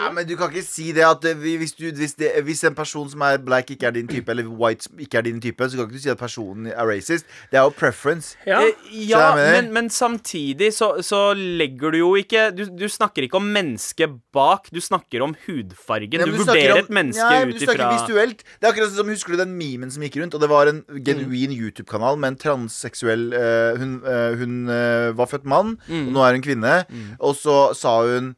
Ja, men du kan ikke si det at eh, hvis, du, hvis, det, hvis en person som er black ikke er din type, eller white ikke er din type, så kan ikke du si at personen er racist. Det er jo preference. Ja. Eh, ja, men, men samtidig så, så legger du jo ikke du, du snakker ikke om mennesket bak, du snakker om hudfargen. Ja, du, du vurderer om- et menneske ja, ut Du snakker ifra visuelt. Det er akkurat som Husker du den memen som gikk rundt? Og det var en genuin YouTube-kanal med en transseksuell uh, Hun, uh, hun uh, var født mann, og nå er hun kvinne. Og så sa hun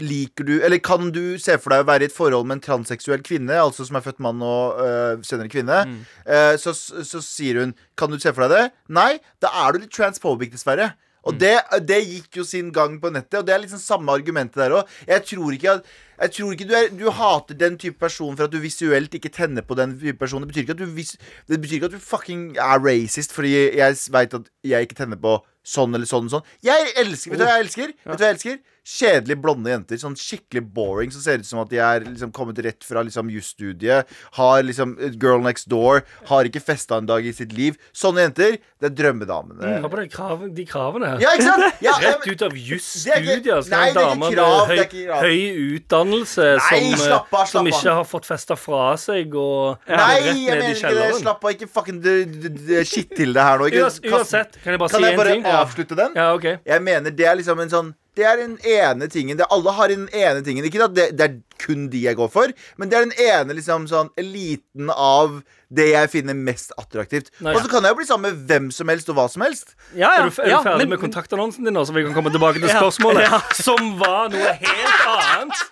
Liker du Eller kan du se for deg å være i et forhold med en transseksuell kvinne, altså som er født mann og øh, senere kvinne? Eh, så, så sier hun Kan du se for deg det? Nei, da er du litt transphobic, dessverre. Og det, det gikk jo sin gang på nettet, og det er liksom samme argumentet der òg. Jeg tror ikke jeg tror ikke du, er, du hater den type person for at du visuelt ikke tenner på den type person. Det betyr ikke at du, vis, det betyr ikke at du fucking er racist fordi jeg veit at jeg ikke tenner på sånn eller sånn og sånn. Jeg elsker Vet du hva jeg elsker? Vet du hva jeg elsker? Kjedelige blonde jenter. Sånn skikkelig boring som ser ut som at de er liksom kommet rett fra liksom jusstudiet. Har liksom girl next door. Har ikke festa en dag i sitt liv. Sånne jenter, det er drømmedamene. Mm, på de, krav, de kravene. Ja, ikke sant? Ja, *laughs* ja, Rett ut av jusstudiet Skal nei, en dame med høy, høy utdannelse Nei, som, eh, slapp av, slapp som ikke har fått festa fra seg og Nei, rett jeg ned mener i ikke det. Slapp av. Ikke fucking skitt til det her nå. Ikke, Uansett, kan jeg bare kan si jeg bare avslutte den? Ja, okay. Jeg mener det er liksom en sånn Det er den ene tingen det, Alle har den ene tingen. Ikke at det, det er kun de jeg går for, men det er den ene liksom sånn eliten av det jeg finner mest attraktivt. Nei, Og så kan jeg jo bli sammen med hvem som helst og hva som helst. Ja, ja, Er du, er du ferdig men- med kontaktannonsen din nå, så vi kan komme tilbake til *laughs* spørsmålet? Som var noe helt annet.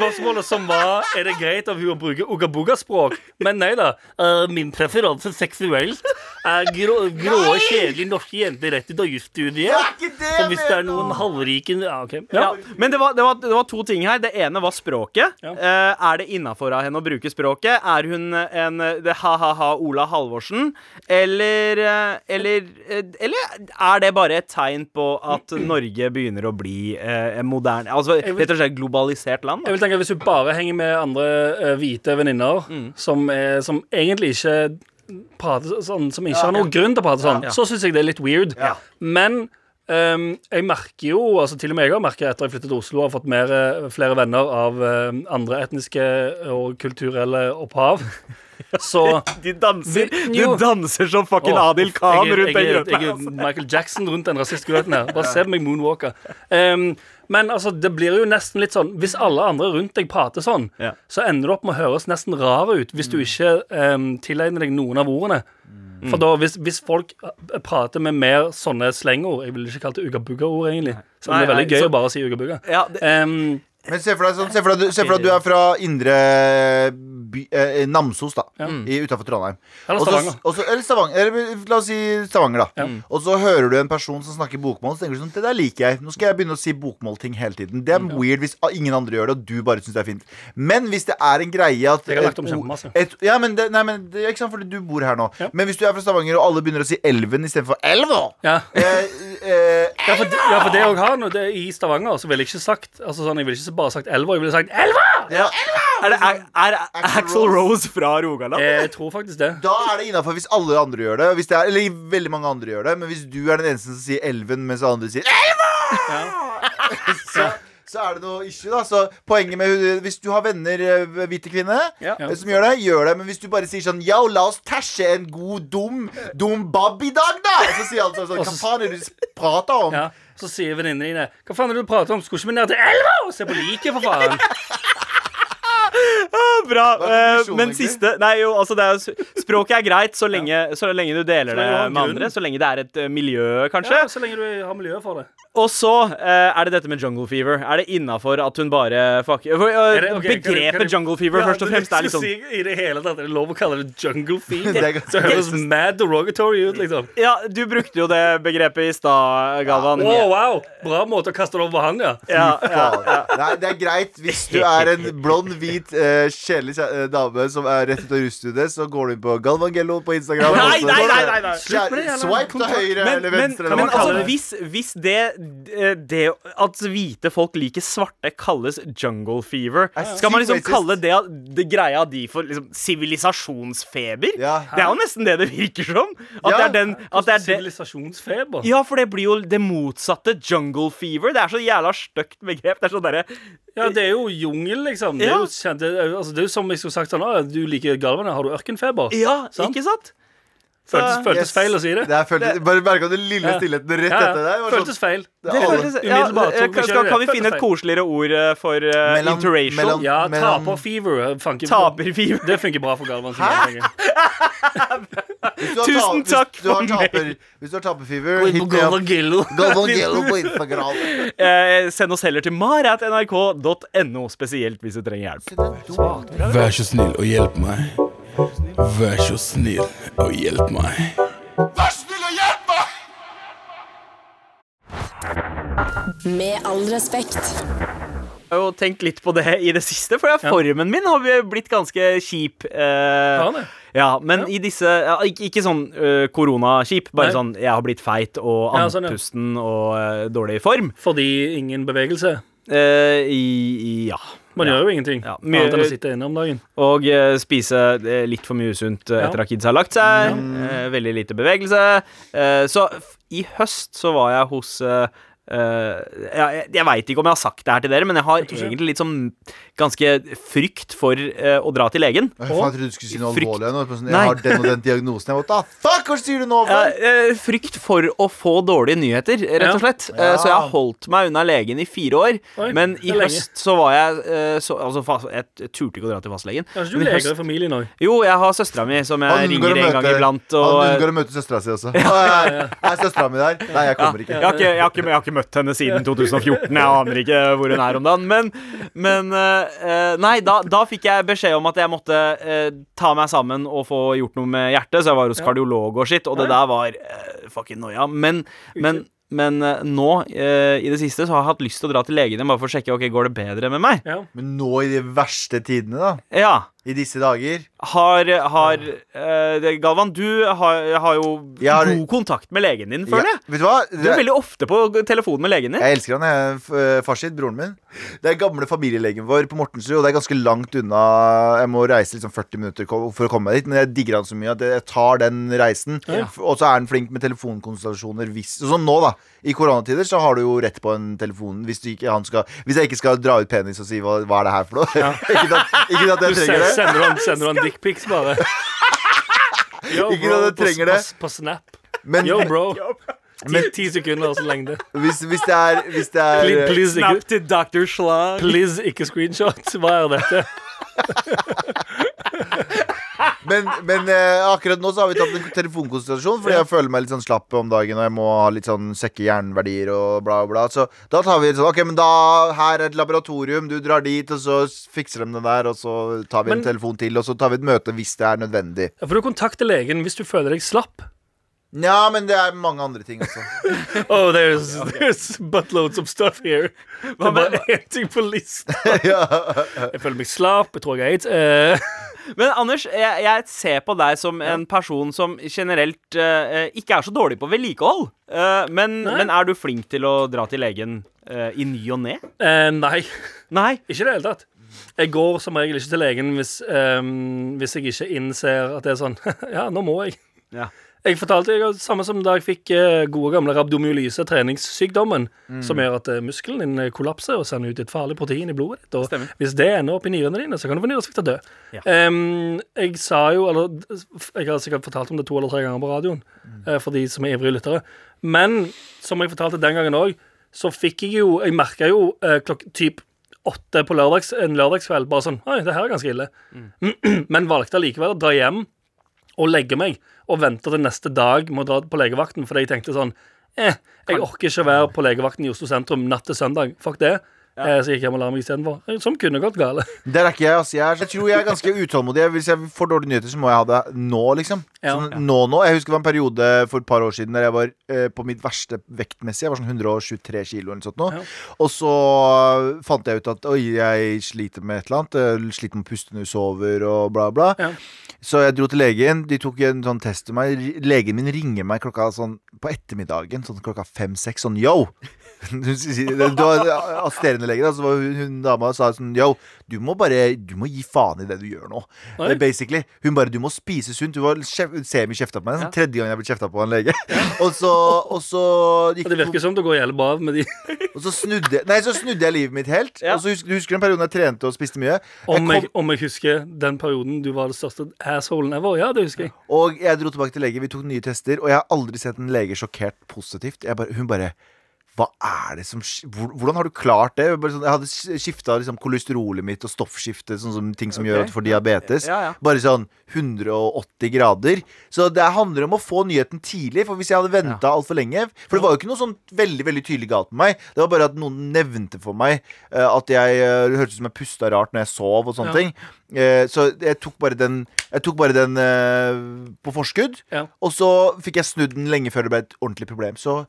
Spørsmålet som var Er det greit av hun å bruke ugabuga-språk. Men nei da. Uh, min preferanse seksuelt er grå, grå kjedelige norske jenter rett ut av jusstudiet. Som hvis det er noen halvrike ja, okay. Ja, ja. men det var, det, var, det var to ting her. Det ene var språket. Ja. Eh, er det innafor av henne å bruke språket? Er hun en det ha-ha-ha Ola Halvorsen? Eller, eh, eller Eller er det bare et tegn på at Norge begynner å bli eh, en moderne Altså rett og slett globalisert land? Jeg Da? vil tenke at Hvis du bare henger med andre eh, hvite venninner som, er- som egentlig ikke prater sånn, som ikke har noen grunn til å prate sånn, Ja. så syns jeg det er litt weird. Ja. Men ehm, jeg merker jo, altså til og med jeg har merket etter jeg flyttet til Oslo og har fått mer, eh, flere venner av eh, andre etniske og kulturelle opphav, *laughs* så De danser Vi- Du danser som fucking å, Adil Khan jeg rundt jeg, den grøten. jeg er Michael Jackson rundt den rasistgrøten her. Bare se på meg moonwalker. Um, men altså, det blir jo nesten litt sånn Hvis alle andre rundt deg prater sånn, Ja. så ender du opp med å høres nesten rar ut hvis du ikke um, tilegner deg noen av ordene. For da, hvis, hvis folk uh, prater med mer sånne slengord Jeg ville ikke kalt det ugabugga-ord, egentlig. Så Nei, det er veldig nei, gøy så- å bare si ugabugga. Ja, det, Um, Men se for deg, sånn, se for deg, se for deg at du er fra indre by, eh, Namsos, da. Ja. utenfor Trondheim. Eller Stavanger. og så- eller Stavanger. Eller la oss si Stavanger, da. Ja. Og så hører du en person som snakker bokmål, så tenker du sånn Det der liker jeg. Nå skal jeg begynne å si bokmålting hele tiden. Det er weird hvis ingen andre gjør det, og du bare syns det er fint. Men hvis det er en greie at Jeg har lagt om kjempemasse. Ja, men det, nei, men det ikke sant, fordi du bor her nå. Ja. Men hvis du er fra Stavanger, og alle begynner å si Elven istedenfor Elva ja. eh, eh, Ja, for, ja, det jeg har er I Stavanger så ville jeg ikke sagt Altså sånn, Jeg vil ikke bare sagt Elva, jeg ville sagt Elva! ja, er, det, er, er Axel Rose fra Rogaland? Jeg tror faktisk det. Da er det innafor hvis alle andre gjør det. Hvis det er, eller veldig mange andre gjør det. Men hvis du er den eneste som sier Elven, mens andre sier Elva! *laughs* så, så er det noe issue, da. Så poenget med Hvis du har venner, eh, hvite kvinne, Ja. eh, som gjør det, gjør det. Men hvis du bare sier sånn Yo, la oss tæsje en god, dum, dum bab i dag, da! Og så sier alle sånn Hva faen er det du prater om? Ja, Så sier venninnene dine Hva faen er det du prater om? Skulle ikke vi ned til elva og se på liket, for faen? *laughs* Bra. Eh, men siste Nei, jo, altså det er, Språket er greit så *laughs* lenge, så lenge du deler det med andre. Så lenge det er et eh, miljø, kanskje. Ja, så lenge du har miljø for det. Og så uh, er det dette med jungle fever. Er det innafor at hun bare fuck, uh, kan jeg- Begrepet kan jeg- jungle fever Ja, først og fremst er liksom si I det hele tatt er det lov å kalle det jungle fever? *laughs* Det ganske- høres mad derogatory ut, liksom. Ja, du brukte jo det begrepet i stad, Galvan. Å, wow! Bra måte å kaste det over han, ja. Ja, ja, ja. Nei, det er greit hvis du er en blond, hvit, eh, kjedelig eh, dame som er rett ut av russtudiet, så går du inn på Galvangello på Instagram. Nei, nei, nei, nei, nei. Swipe til høyre Men, eller men, venstre. eller men altså, hvis, hvis det, det at hvite folk liker svarte, kalles jungle fever, Er skal man liksom kalle det, det greia di for liksom, sivilisasjonsfeber? Ja. Det er jo nesten det det virker som. At Ja. det er den at det er Sivilisasjonsfeber. Ja, for det blir jo det motsatte. Jungle fever. Det er så jævla stygt begrep. Det er sånn derre Ja, det er jo jungel, liksom. Det er jo, kjent, altså, det er jo som jeg skulle sagt sånn Du liker galvene, har du ørkenfeber? Ja, Sant? ikke sant? Føltes, føltes Yes. feil å si det. Det er føltes, bare merka den lille stillheten rett Ja, ja. etter der. Var Føltes sånn, feil. det Det føltes, ja, eh, kan, vi skal, kan vi finne et koseligere ord eh, for uh, Mellom- interracial? mellom- Ja, taperfever Taperfever. Det funker bra for Galvan. Tusen takk hvis, du har for taper, meg. Hvis du har taperfever, Gå inn på hit. Galvangello på Instagram. *laughs* Eh, send oss heller til maratnrk.no, spesielt hvis du trenger hjelp. Vær så snill og hjelp meg. Vær så snill og hjelp meg. Vær snill og hjelp meg Med all respekt. Jeg har jo tenkt litt på det i det siste, for ja, formen min har blitt ganske kjip. Eh, ja, ja, men i disse ja, ikke, ikke sånn uh, koronakjip, bare Nei. sånn jeg har blitt feit og Ja, sånn, ja. og uh, dårlig form. Fordi ingen bevegelse. Eh, i, i, ja. Man Ja. gjør jo ingenting Ja, mye- annet enn å sitte inne om dagen. Og uh, spise eh, litt for mye usunt eh, Ja. etter at kids har lagt seg. Uh, veldig lite bevegelse. Eh, så i høst så var jeg hos eh, eh, jeg jeg veit ikke om jeg har sagt det her til dere, men jeg har egentlig litt sånn ganske frykt for uh, å dra til legen. Jeg trodde du skulle si noe Frykt. alvorlig. nå. Sånn, Nei. Jeg har den og den diagnosen. Jeg, måtte, ah, fuck, hva sier du nå? Ja, For? Uh, frykt for å få dårlige nyheter, rett og Ja. slett. Eh, så jeg har holdt meg unna legen i fire år. Oi, men i høst så var jeg så, Altså, fast, jeg turte ikke å dra til fastlegen. Kanskje du leger høst- i familien òg. Jo, jeg har søstera mi som jeg Han ringer en gang iblant. iblant. Han unngår å møte søstera si også. Er, er søstera mi der? Nei, jeg kommer ikke. Jeg har ikke, jeg, har ikke, jeg har ikke møtt henne siden 2014. Jeg aner ikke hvor hun er om dagen. Men, men eh, Nei, da, da fikk jeg beskjed om at jeg måtte eh, ta meg sammen og få gjort noe med hjertet. Så jeg var hos kardiolog og skitt, og det der var uh, fucking noia. Men, men, men eh, nå eh, i det siste så har jeg hatt lyst til å dra til legen igjen bare for å sjekke Ok, går det bedre med meg. Ja. Men nå i de verste tidene, da. Ja. I disse dager. Har, har uh, Galvan, du har, har jo Jeg har- god kontakt med legen din, føler Ja, vet du hva? Du er veldig ofte på telefon med legen din. Jeg elsker han. Jeg, eh, farsid, broren min. Det er gamle familielegen vår på Mortensrud, og det er ganske langt unna. Jeg må reise liksom 40 minutter for å komme meg dit, men jeg digger han så mye at jeg tar den reisen. Ja. Og så er han flink med telefonkonsultasjoner hvis Sånn nå, da. I koronatider så har du jo rett på en telefon hvis, du ikke, han skal, hvis jeg ikke skal dra ut penis og si hva, hva er det her for noe. *laughs* ikke, at, ikke at jeg trenger det. Sender han, *laughs* sender han dickpics, bare? *laughs* Yo, Ikke bro, du trenger på- det. På, på Snap. Men, Yo, bro. *laughs* Men- Ti, ti sekunder så lengde. hvis, hvis det er, hvis det er Please, please, Snap ikke, til Dr. Schlag. please, ikke screenshot. Hva er dette? Men, men eh, akkurat nå så har vi tatt en telefonkonsentrasjon, fordi jeg føler meg litt sånn slapp om dagen og jeg må ha litt sånn sekke hjerneverdier og bla, bla. Så da tar vi sånn OK, men da her er et laboratorium, du drar dit, og så fikser de det der, og så tar vi Men- en telefon til, og så tar vi et møte hvis det er nødvendig. Ja, for du kontakter legen hvis du føler deg slapp. Ja, men det er mange andre ting også. *laughs* Oh, there's, there's buttloads of stuff here. Det er bare én ting på listen. *laughs* Jeg føler meg slapp, jeg tror jeg har aids. Eh, Men Anders, jeg, jeg ser på deg som en person som generelt uh, ikke er så dårlig på vedlikehold. Uh, men, men er du flink til å dra til legen uh, i ny og ne? eh, nei, Nei. *laughs* ikke i det hele tatt. Jeg går som regel ikke til legen hvis, um, hvis jeg ikke innser at det er sånn Ja, nå må jeg. Ja. Jeg fortalte jeg, Samme som da jeg fikk eh, gode gamle rabdomyolyse, treningssykdommen, Mm. som gjør at eh, muskelen din eh, kollapser og sender ut et farlig protein i blodet ditt. Og Stemmer. hvis det ender opp i nyrene dine, så kan du få nyresvikt og dø. Ja. Um, jeg sa jo, eller Jeg har sikkert fortalt om det to eller tre ganger på radioen, Mm. for de som er ivrige lyttere. Men som jeg fortalte den gangen òg, så fikk jeg jo Jeg merka jo eh, klokk typ åtte på lørdags, en lørdagskveld. Bare sånn Oi, det her er ganske ille. *clears throat* Men valgte allikevel å dra hjem og legge meg og vente til neste dag med å dra på legevakten, fordi jeg tenkte sånn Eh, jeg orker ikke å være på legevakten i Oslo sentrum natt til søndag. Fuck det. Eh, så jeg gikk hjem og la meg istedenfor. Eh, Som kunne gått gale. *laughs* Der er ikke jeg, altså. Jeg, er, jeg tror jeg er ganske utålmodig. Hvis jeg får dårlige nyheter, så må jeg ha det nå, liksom. Ja. Sånn, nå, nå. Jeg husker det var en periode for et par år siden der jeg var eh, på mitt verste vektmessig. Jeg var sånn 123 kilo eller noe sånt nå. Ja. Og så fant jeg ut at oi, jeg sliter med et eller annet. Jeg sliter med å puste når jeg sover og bla, bla. Ja. Så jeg dro til legen. De tok en sånn test til meg. Legen min ringer meg klokka sånn på ettermiddagen. Sånn klokka fem-seks. Sånn yo! *laughs* Hun Det var assisterende lege, da. Så var hun, hun dama sa sånn yo, du må bare Du må gi faen i det du gjør nå. Oi. Basically. Hun bare Du må spise sunt. Du var kjef- semi-kjefta på meg. Sånn, tredje gang jeg ble kjefta på av en lege. *laughs* og så, og så gikk det virker som det går jævlig bra med de. *laughs* og så snudde, nei, så snudde jeg livet mitt helt. Ja. Og så husker, du den perioden jeg trente og spiste mye? Jeg Om kom, jeg, om jeg husker den perioden du var det største assholen ever. Ja, det husker jeg. og jeg dro tilbake til lege. Vi tok nye tester, og jeg har aldri sett en lege sjokkert positivt. Jeg bare, hun bare hva er det som Hvordan har du klart det? Sånn, jeg hadde skifta liksom, kolesterolet mitt og stoffskiftet, sånn som ting som gjør at du får diabetes. Ja, ja. Bare sånn 180 grader. Så det handler om å få nyheten tidlig. For hvis jeg hadde venta alt altfor lenge For det var jo ikke noe sånn veldig veldig tydelig galt med meg. Det var bare at noen nevnte for meg eh, at jeg uh, hørtes ut som jeg pusta rart når jeg sov og sånne Ja. ting. Eh, så jeg tok bare den Jeg tok bare den eh, på forskudd. Ja. Og så fikk jeg snudd den lenge før det ble et ordentlig problem. Så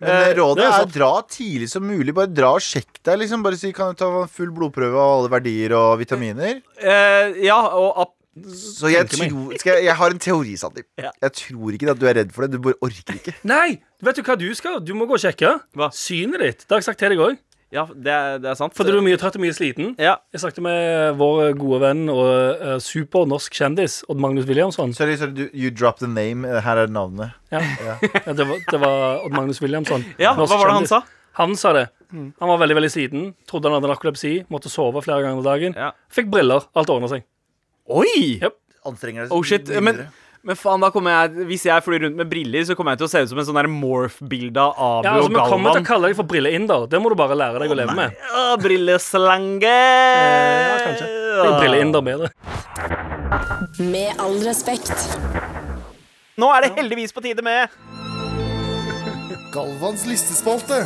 men Eh, rådet er er, dra tidlig som mulig. Bare dra og sjekk deg. Liksom. Bare si kan du ta full blodprøve av alle verdier og vitaminer. Eh, ja, og Så jeg tror skal jeg, jeg har en teori, Sandeep. Ja. Jeg tror ikke at du er redd for det. Du bare orker ikke. Nei! Vet du hva du skal? Du må gå og sjekke. Hva? Synet ditt. Det har jeg sagt til deg òg. Ja, det er, det er sant. Fordi du er mye trøtt og mye sliten. Ja. Jeg snakket med vår gode venn og uh, super norsk kjendis Odd Magnus Williamson. Sorry, sorry, du, you dropped the name. Eh, Her er navnet. Ja. Ja, *laughs* det, var, det var Odd Magnus Williamson. ja, hva var det han sa? Han sa det. Han var veldig veldig sliten. Trodde han hadde narkolepsi. Måtte sove flere ganger om dagen. Ja. Fikk briller. Alt ordna seg. Oi! Yep. Anstrenger deg Oh shit, men, men faen, da kommer jeg Hvis jeg flyr rundt med briller, så kommer jeg til å se ut som en sånn der morph-bilde av Abu Ja, altså, og Vi kommer til å kalle deg for Brille-inder. Det må du bare lære deg å leve med. Å, brilleslange! Eh, ja, kanskje. Det er Brilleinder bedre. Med all respekt. Nå er det heldigvis på tide med Galvans listespalte.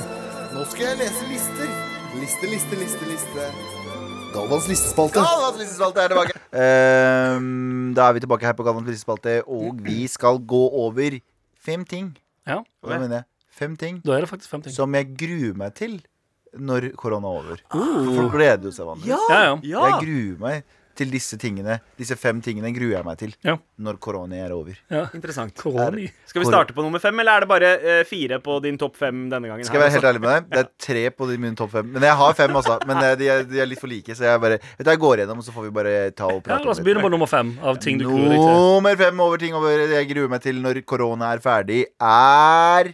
Nå skal jeg lese lister. Liste, liste, liste, liste. Galvans listespalte. Galvans listespalte er tilbake. Ehm, da er vi tilbake her på Galvans listespalte, og vi skal gå over fem ting. Ja, Hva mener jeg fem ting Da er det faktisk fem ting. som jeg gruer meg til når korona er over. Uh. folk gleder jo seg vanligvis. Ja, ja. Ja. Jeg gruer meg til disse tingene. Disse fem tingene gruer jeg meg til Ja. når korona er over. ja. Interessant. Koroni. Skal vi starte på nummer fem, eller er det bare eh, fire på din topp fem denne gangen? Skal jeg være helt ærlig med deg? Det er tre på de mine topp fem. Men jeg har fem, altså. Men eh, de er, de er litt for like, så jeg bare Vet du, jeg går gjennom, og så får vi bare ta og Ja, prate La oss begynne på nummer fem av ting du gruer deg til. Nummer fem over ting over jeg gruer meg til når korona er ferdig, er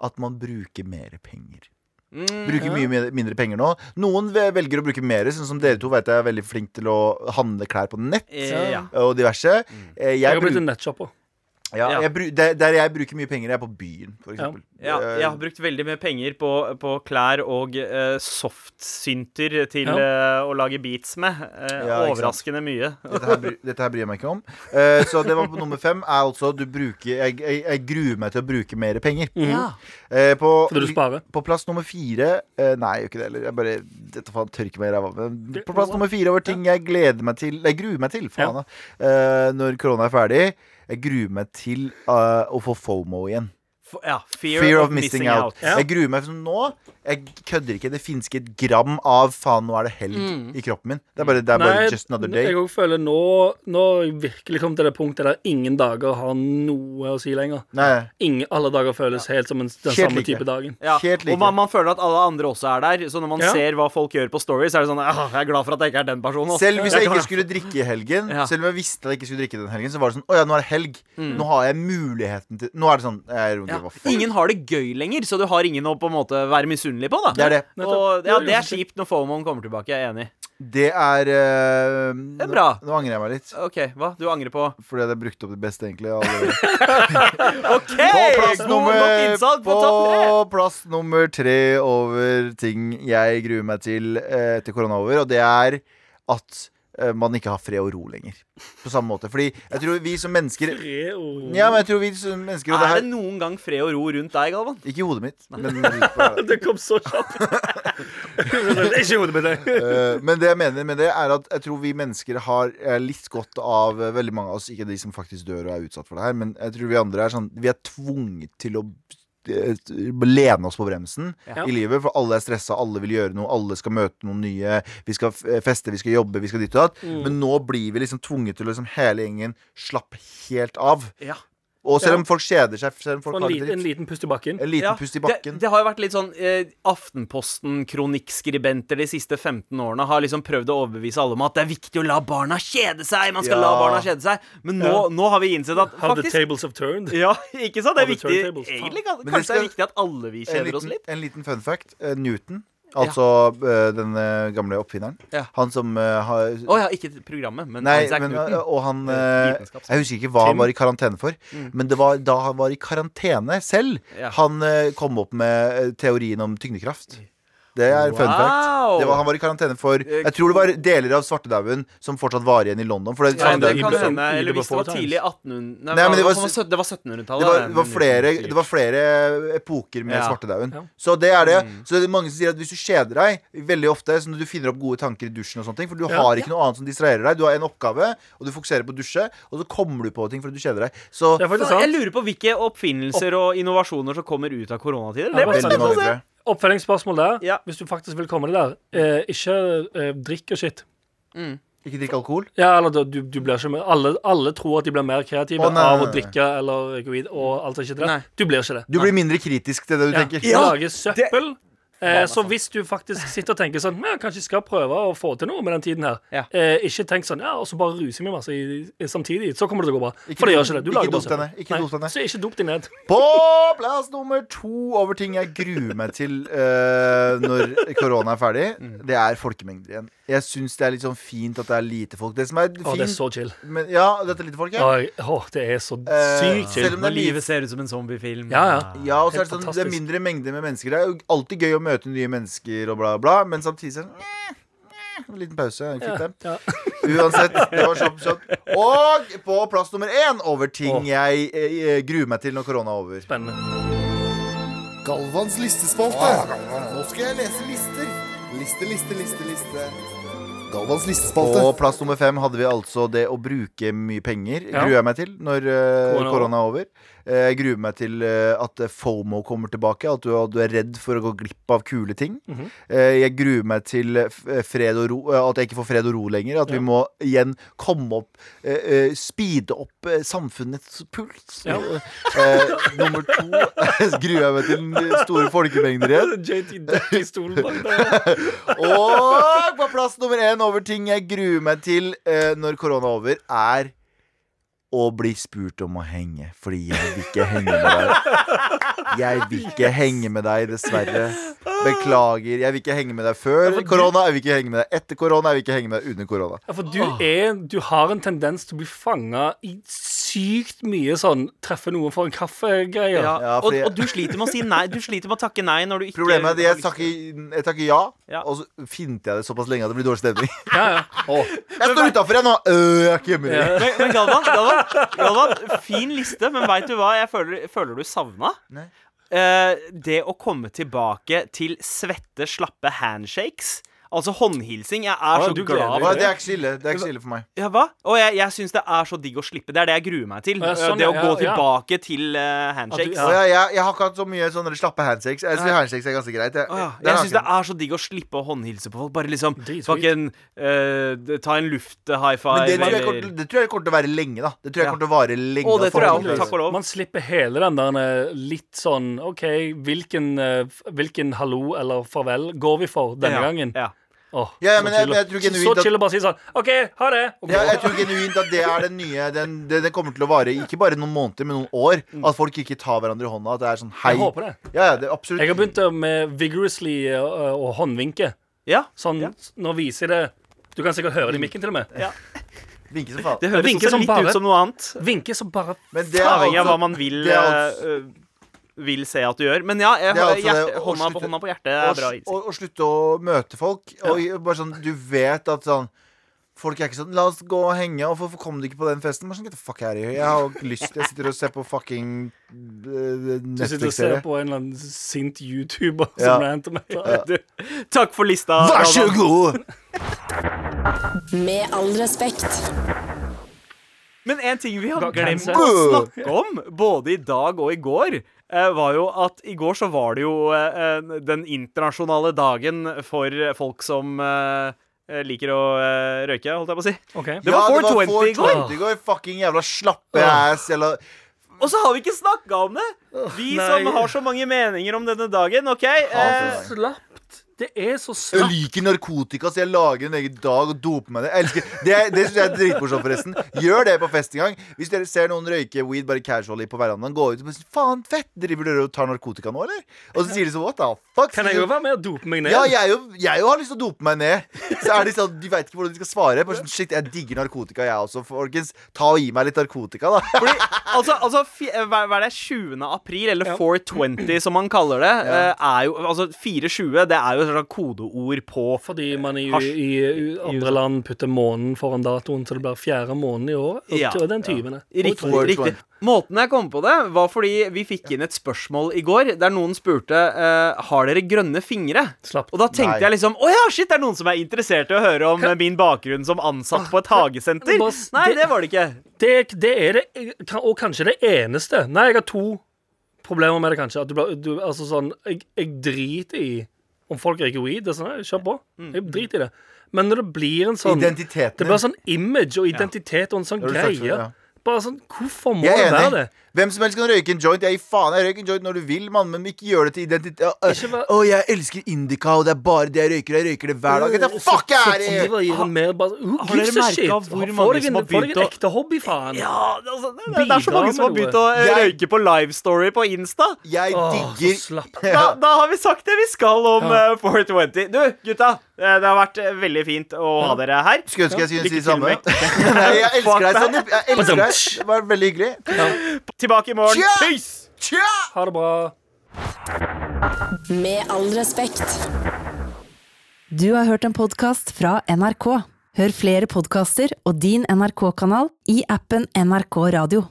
at man bruker mer penger. Mm, Bruker mye mi- mindre penger nå. Noen ve- velger å bruke mer, sånn som dere to vet jeg er veldig flink til å handle klær på nett. eh, ja. Og diverse. Eh, Jeg Jeg har blitt bru- en nettshopper. Ja, Ja. jeg bru- der, der jeg bruker mye penger, er på byen, for Ja. Eh, jeg har brukt veldig mye penger på, på klær og uh, softsynter til Ja. eh, å lage beats med. Uh, Ja, overraskende mye. Dette her, bry- dette her bryr jeg meg ikke om. Uh, så det var på nummer fem. Er altså du bruker jeg, jeg, jeg gruer meg til å bruke mer penger. Mm. Eh, på, Fordi du sparer. på plass nummer fire Nei, jeg gjør ikke det heller. Jeg bare Dette faen tørker meg i ræva. På plass nummer fire over ting jeg gleder meg til Jeg gruer meg til, faen når korona er ferdig. Jeg gruer meg til uh, å få FOMO igjen. F ja, fear, Fear of missing out. Ja. Jeg gruer meg som nå. Jeg kødder ikke. Det finnes ikke et gram av faen, nå er det helg Mm. i kroppen min. Det er bare, det er bare just another day. jeg òg føler nå Nå har jeg virkelig kommet til det punktet der ingen dager har noe å si lenger. Nei, Ingen, alle dager føles helt som en, den Helt samme like. type dagen. Ja, Helt like. og man, man føler at alle andre også er der. Så når man Ja. ser hva folk gjør på stories, så er det sånn «Ah, Jeg er glad for at jeg ikke er den personen. Også. Selv hvis jeg ikke skulle drikke i helgen, Ja. Selv om jeg visste at jeg ikke skulle drikke den helgen, så var det sånn Å ja, nå er det helg. Nå har jeg muligheten til Nå er det sånn jeg, ja. a fuck. Ingen har det gøy lenger, så du har ingen å på en måte være misunnelig på. da Det er det. Og ja, det er kjipt når FOMOen kommer tilbake. Jeg er enig. Det er eh, Det er bra. Nå, nå angrer jeg meg litt. OK, hva? Du angrer på Fordi jeg hadde brukt opp det beste, egentlig. *laughs* OK! På plass nummer, på på plass nummer tre over ting jeg gruer meg til eh, etter korona er over, og det er at man ikke har fred og ro lenger. På samme måte. Fordi jeg tror vi som mennesker Fred og ro Ja, men jeg tror vi som mennesker Og det Er her det noen gang fred og ro rundt deg, Galvan? Ikke i hodet mitt, men *laughs* Det kom så kjapt. ikke i hodet mitt, det. *laughs* Men det jeg mener med det, er at jeg tror vi mennesker har eh, litt godt av eh, veldig mange av oss, ikke de som faktisk dør og er utsatt for det her, men jeg tror vi andre er sånn Vi er tvunget til å eh, lene oss på bremsen Ja. i livet, for alle er stressa, alle vil gjøre noe, alle skal møte noen nye. Vi skal feste, vi skal jobbe, vi skal ditt og datt. Mm. Men nå blir vi liksom tvunget til å liksom hele gjengen slappe helt av. Ja. Og selv Ja. om folk kjeder seg, selv om folk en har det liten, en liten pust i bakken. en liten Ja, pust i bakken. Det, det har jo vært litt sånn eh, Aftenposten-kronikkskribenter de siste 15 årene har liksom prøvd å overbevise alle om at det er viktig å la barna kjede seg. Man skal Ja. la barna kjede seg. Men nå, Ja. nå har vi innsett at How the tables have turned. *laughs* Ja, ikke sant? Det er viktig. Egentlig kanskje det kanskje det er viktig at alle vi kjeder kjeder oss litt. en liten fun fact. Eh, Newton, altså eh, den eh, gamle oppfinneren. Ja. Han som eh, har Å ja, ikke programmet, men Nei, Isaac men, Newton. og han eh, Jeg husker ikke hva Tim. han var i karantene for. Mm. Men det var da han var i karantene selv, Ja. han eh, kom opp med teorien om tyngdekraft. Det er fun fact. Wow! Det var, han var i karantene for Eh, Jeg tror det var deler av svartedauden som fortsatt var igjen i London. For det, Ja, det kan hende. Eller hvis det var tidlig times. 1800 Nei, men det var- var, var 1700-tallet. det var, det, det var, flere, det var flere epoker med Ja. svartedauden. Ja. Så det er det. Mm. Så det er mange som sier at hvis du kjeder deg veldig ofte, så når du finner opp gode tanker i dusjen og sånne ting, for du Ja. har ikke noe annet som distraherer deg, du har en oppgave, og du fokuserer på å dusje, og så kommer du på ting fordi du kjeder deg. Så er jeg lurer på hvilke oppfinnelser og innovasjoner som kommer ut av koronatider. Det blir bare spennende å se. Oppfølgingsspørsmål der. Ja. Hvis du faktisk vil komme deg der. Eh, ikke eh, drikk og shit. Ikke drikk alkohol. Ja, eller du, du blir ikke mer alle, alle tror at de blir mer kreative Å, nei, av å drikke eller gå og alt er ikke det. Nei. Du blir ikke det. Du blir mindre kritisk til det du Ja. tenker. Du Ja, lager søppel. Eh, så hvis du faktisk sitter og tenker sånn ja, Kanskje Jeg skal prøve å få til noe med den tiden her. Ja. Eh, ikke tenk sånn Ja, og så bare ruser jeg meg masse i, i, samtidig. Så kommer det til å gå bra. Ikke For det gjør ikke det. Du ikke lager dop bare søppel. ikke dop denne. Så ikke dop de ned. *laughs* På plass nummer to over ting jeg gruer meg til uh, når korona er ferdig, *laughs* Mm. det er folkemengder igjen. Jeg syns det er litt sånn fint at det er lite folk. Det som er fint Å, det er så chill. men, Ja, dette er lite folk, ja. Å, det er så Eh, sykt chill. selv om det er Når livet ser ut som en zombiefilm. Ja, ja. Ja, og så er det sånn Det er mindre mengder med mennesker. Det er jo alltid gøy å møte nye mennesker og bla, bla, men samtidig sånn eh, eh, En liten pause. Ja. Ja. *laughs* Uansett, det var kjapt, kjapt. Og på plass nummer én over ting Åh. jeg jeg gruer meg til når korona er over. Spennende. Galvans listespalte. Nå skal jeg lese lister. Liste, liste, liste, liste. Galvans listespalte. På plass nummer fem hadde vi altså det å bruke mye penger. Ja. Gruer jeg meg til når uh, korona er over. Eh, Jeg gruer meg til eh, at FOMO kommer tilbake. At du, at du er redd for å gå glipp av kule ting. Mm -hmm. Jeg gruer meg til eh, f- eh, fred og ro, eh, at jeg ikke får fred og ro lenger. At vi må igjen komme opp eh, eh, Speede opp eh, samfunnets puls. Ja. Eh, nummer to *laughs* gruer jeg meg til store folkemengder igjen. *laughs* JT Duck i stolen bak der. *laughs* Og på plass nummer én over ting jeg gruer meg til eh, når korona er over, er å bli spurt om å henge. Fordi jeg vil ikke henge med deg. Jeg vil ikke henge med deg, dessverre. Beklager. Jeg vil ikke henge med deg før korona. Jeg vil ikke henge med deg etter korona. Jeg vil ikke henge med deg under korona. Ja, for du, er, du har en tendens til å bli fanga i sykt mye sånn treffe noen for en kaffe-greier. Ja, Ja, og, fordi- og du sliter med å si nei. Du sliter med å takke nei når du ikke Problemet er at jeg takker, jeg takker ja, Ja. og så finter jeg det såpass lenge at det blir dårlig stemning. *laughs* Ja, ja. Jeg står utafor, jeg nå. Øh, jeg er ikke hjemme. Ja. Men, men Galvan, Galvan, Galvan, fin liste, men veit du hva jeg føler, føler du savna? Nei. Eh, det å komme tilbake til svette, slappe handshakes. Altså håndhilsing. Jeg er så glad for Det det. er ikke så ille. Det er ikke så ille for meg. Ja, hva? Og jeg, jeg syns det er så digg å slippe. Det er det jeg gruer meg til. Ja, sånn, det å ja, gå ja. tilbake til uh, handshakes. Ja. Ja, jeg, jeg har ikke hatt så mye sånne slappe handshakes. Jeg synes handshakes er ganske greit. Jeg, Jeg syns det er så digg å slippe å håndhilse på folk. Bare liksom fucking eh, Ta en luft-high five. Men det tror, jeg eller- kommer, det tror jeg kommer til å være lenge, da. Det tror jeg Ja. kommer til å vare lenge. Å, det tror jeg Takk og lov. Man slipper hele den der eh, litt sånn OK, hvilken, hvilken hallo eller farvel går vi for denne Ja, gangen? Ja. Åh, Ja, ja, men jeg- jeg tror genuint Så chill å bare si sånn OK, ha det. Okay. Ja, jeg tror genuint at det er den nye Den, det, det kommer til å vare ikke bare noen måneder, men noen år. At folk ikke tar hverandre i hånda. At det er sånn hei. Jeg håper det. Ja, ja, det absolutt Jeg har begynt eh, med vigorously å og håndvinke. ja. Sånn, Ja. Nå viser jeg det Du kan sikkert høre det i mikken, til og med. Vinke som faen. Det høres som litt bare- ut som noe annet. Vinke som bare Men det er av hva man vil, det er altså- eh, vil se at du gjør. Men ja, jeg, altså hjerte, det å hånda, på, slutte- hånda på hjertet er bra. og, og slutte å møte folk. Og bare sånn, Du vet at sånn Folk er ikke sånn 'La oss gå og henge', og hvorfor kom du ikke på den festen? Bare sånn, Get the fuck out of here. Jeg har ikke lyst Jeg sitter og ser på fucking uh, Du sitter og ser på en eller annen sint YouTuber Ja. som ranter med et Du, takk for lista. Vær så god! Med all respekt. Men en ting vi har glemt å snakke om, både i dag og i går, eh, var jo at i går så var det jo eh, eh, den internasjonale dagen for folk som liker å røyke, holdt jeg på å si. Okay. Det var 420 i går. 420 i går. Fucking jævla slappe ass. eller Og så har vi ikke snakka om det! Vi nei. som har så mange meninger om denne dagen, OK? Eh. Det er så Jeg liker narkotika, så jeg lager en egen dag og doper meg det. Jeg elsker Det, det syns jeg er dritmorsomt, forresten. Gjør det på fest en gang. Hvis dere ser noen røyke weed bare casually på verandaen, gå ut og si Faen, fett! Driver dere og tar narkotika nå, eller? Og så sier de sånn What the fuck? Kan jeg jo være med og dope meg ned? Ja, jeg jo, jeg jo har lyst til å dope meg ned. Så er de sånn, De veit ikke hvordan de skal svare. Bare sånn, Shit, jeg digger narkotika, jeg også. Folkens, ta og gi meg litt narkotika, da. Fordi, altså, altså hva, hva er det? 20. april, eller 420 som man kaller det, ja. er jo Altså 420, det er jo slags kodeord på Fordi man i, i, i andre land putter måneden foran datoen, så det blir fjerde måneden i år. Og Ja. og den 20. Riktig. 420. riktig. Måten jeg kom på det, var fordi vi fikk inn et spørsmål i går der noen spurte uh, Har dere grønne fingre. Slapp. Og da tenkte Nei. jeg liksom Å ja, shit, det er noen som er interessert i å høre om Hva? min bakgrunn som ansatt på et hagesenter. Bare Nei, det- det var det ikke. Det, det er det, og kanskje det eneste. Nei, jeg har to problemer med det, kanskje. At du, du, altså sånn, jeg, jeg driter i om folk røyker weed. Det er sånn, Kjør på. Mm. Jeg driter i det. Men når det blir en sånn Det blir sånn image og identitet og en sånn greie. Bare sånn Hvorfor må det være det? Hvem som helst kan røyke en joint. Jeg gir faen. Jeg røyker en joint når du vil, mann, men ikke gjør det til identitet. Å, Ikke vær- å, jeg elsker indica, og det er bare det jeg røyker. Jeg røyker det hver dag. Det the fuck jeg er i! uh, har dere merka merket hvor mange som en- har begynt en ekte hobby, faen. Ja, altså, det, det, det er så mange som har begynt å eh, røyke på livestory på Insta. Jeg digger. *laughs* Da, da har vi sagt det vi skal om Ja. eh, 420. Du, gutta. eh, Det har vært veldig fint å ha dere her. Skulle ønske jeg skulle si det samme. *laughs* Nei, jeg elsker deg, Sandeep. Jeg elsker deg. Det var veldig hyggelig. Tilbake i morgen. Tja! Peace! Tja! Ha det bra. Med all respekt. Du har hørt en podkast fra NRK. Hør flere podkaster og din NRK-kanal i appen NRK Radio.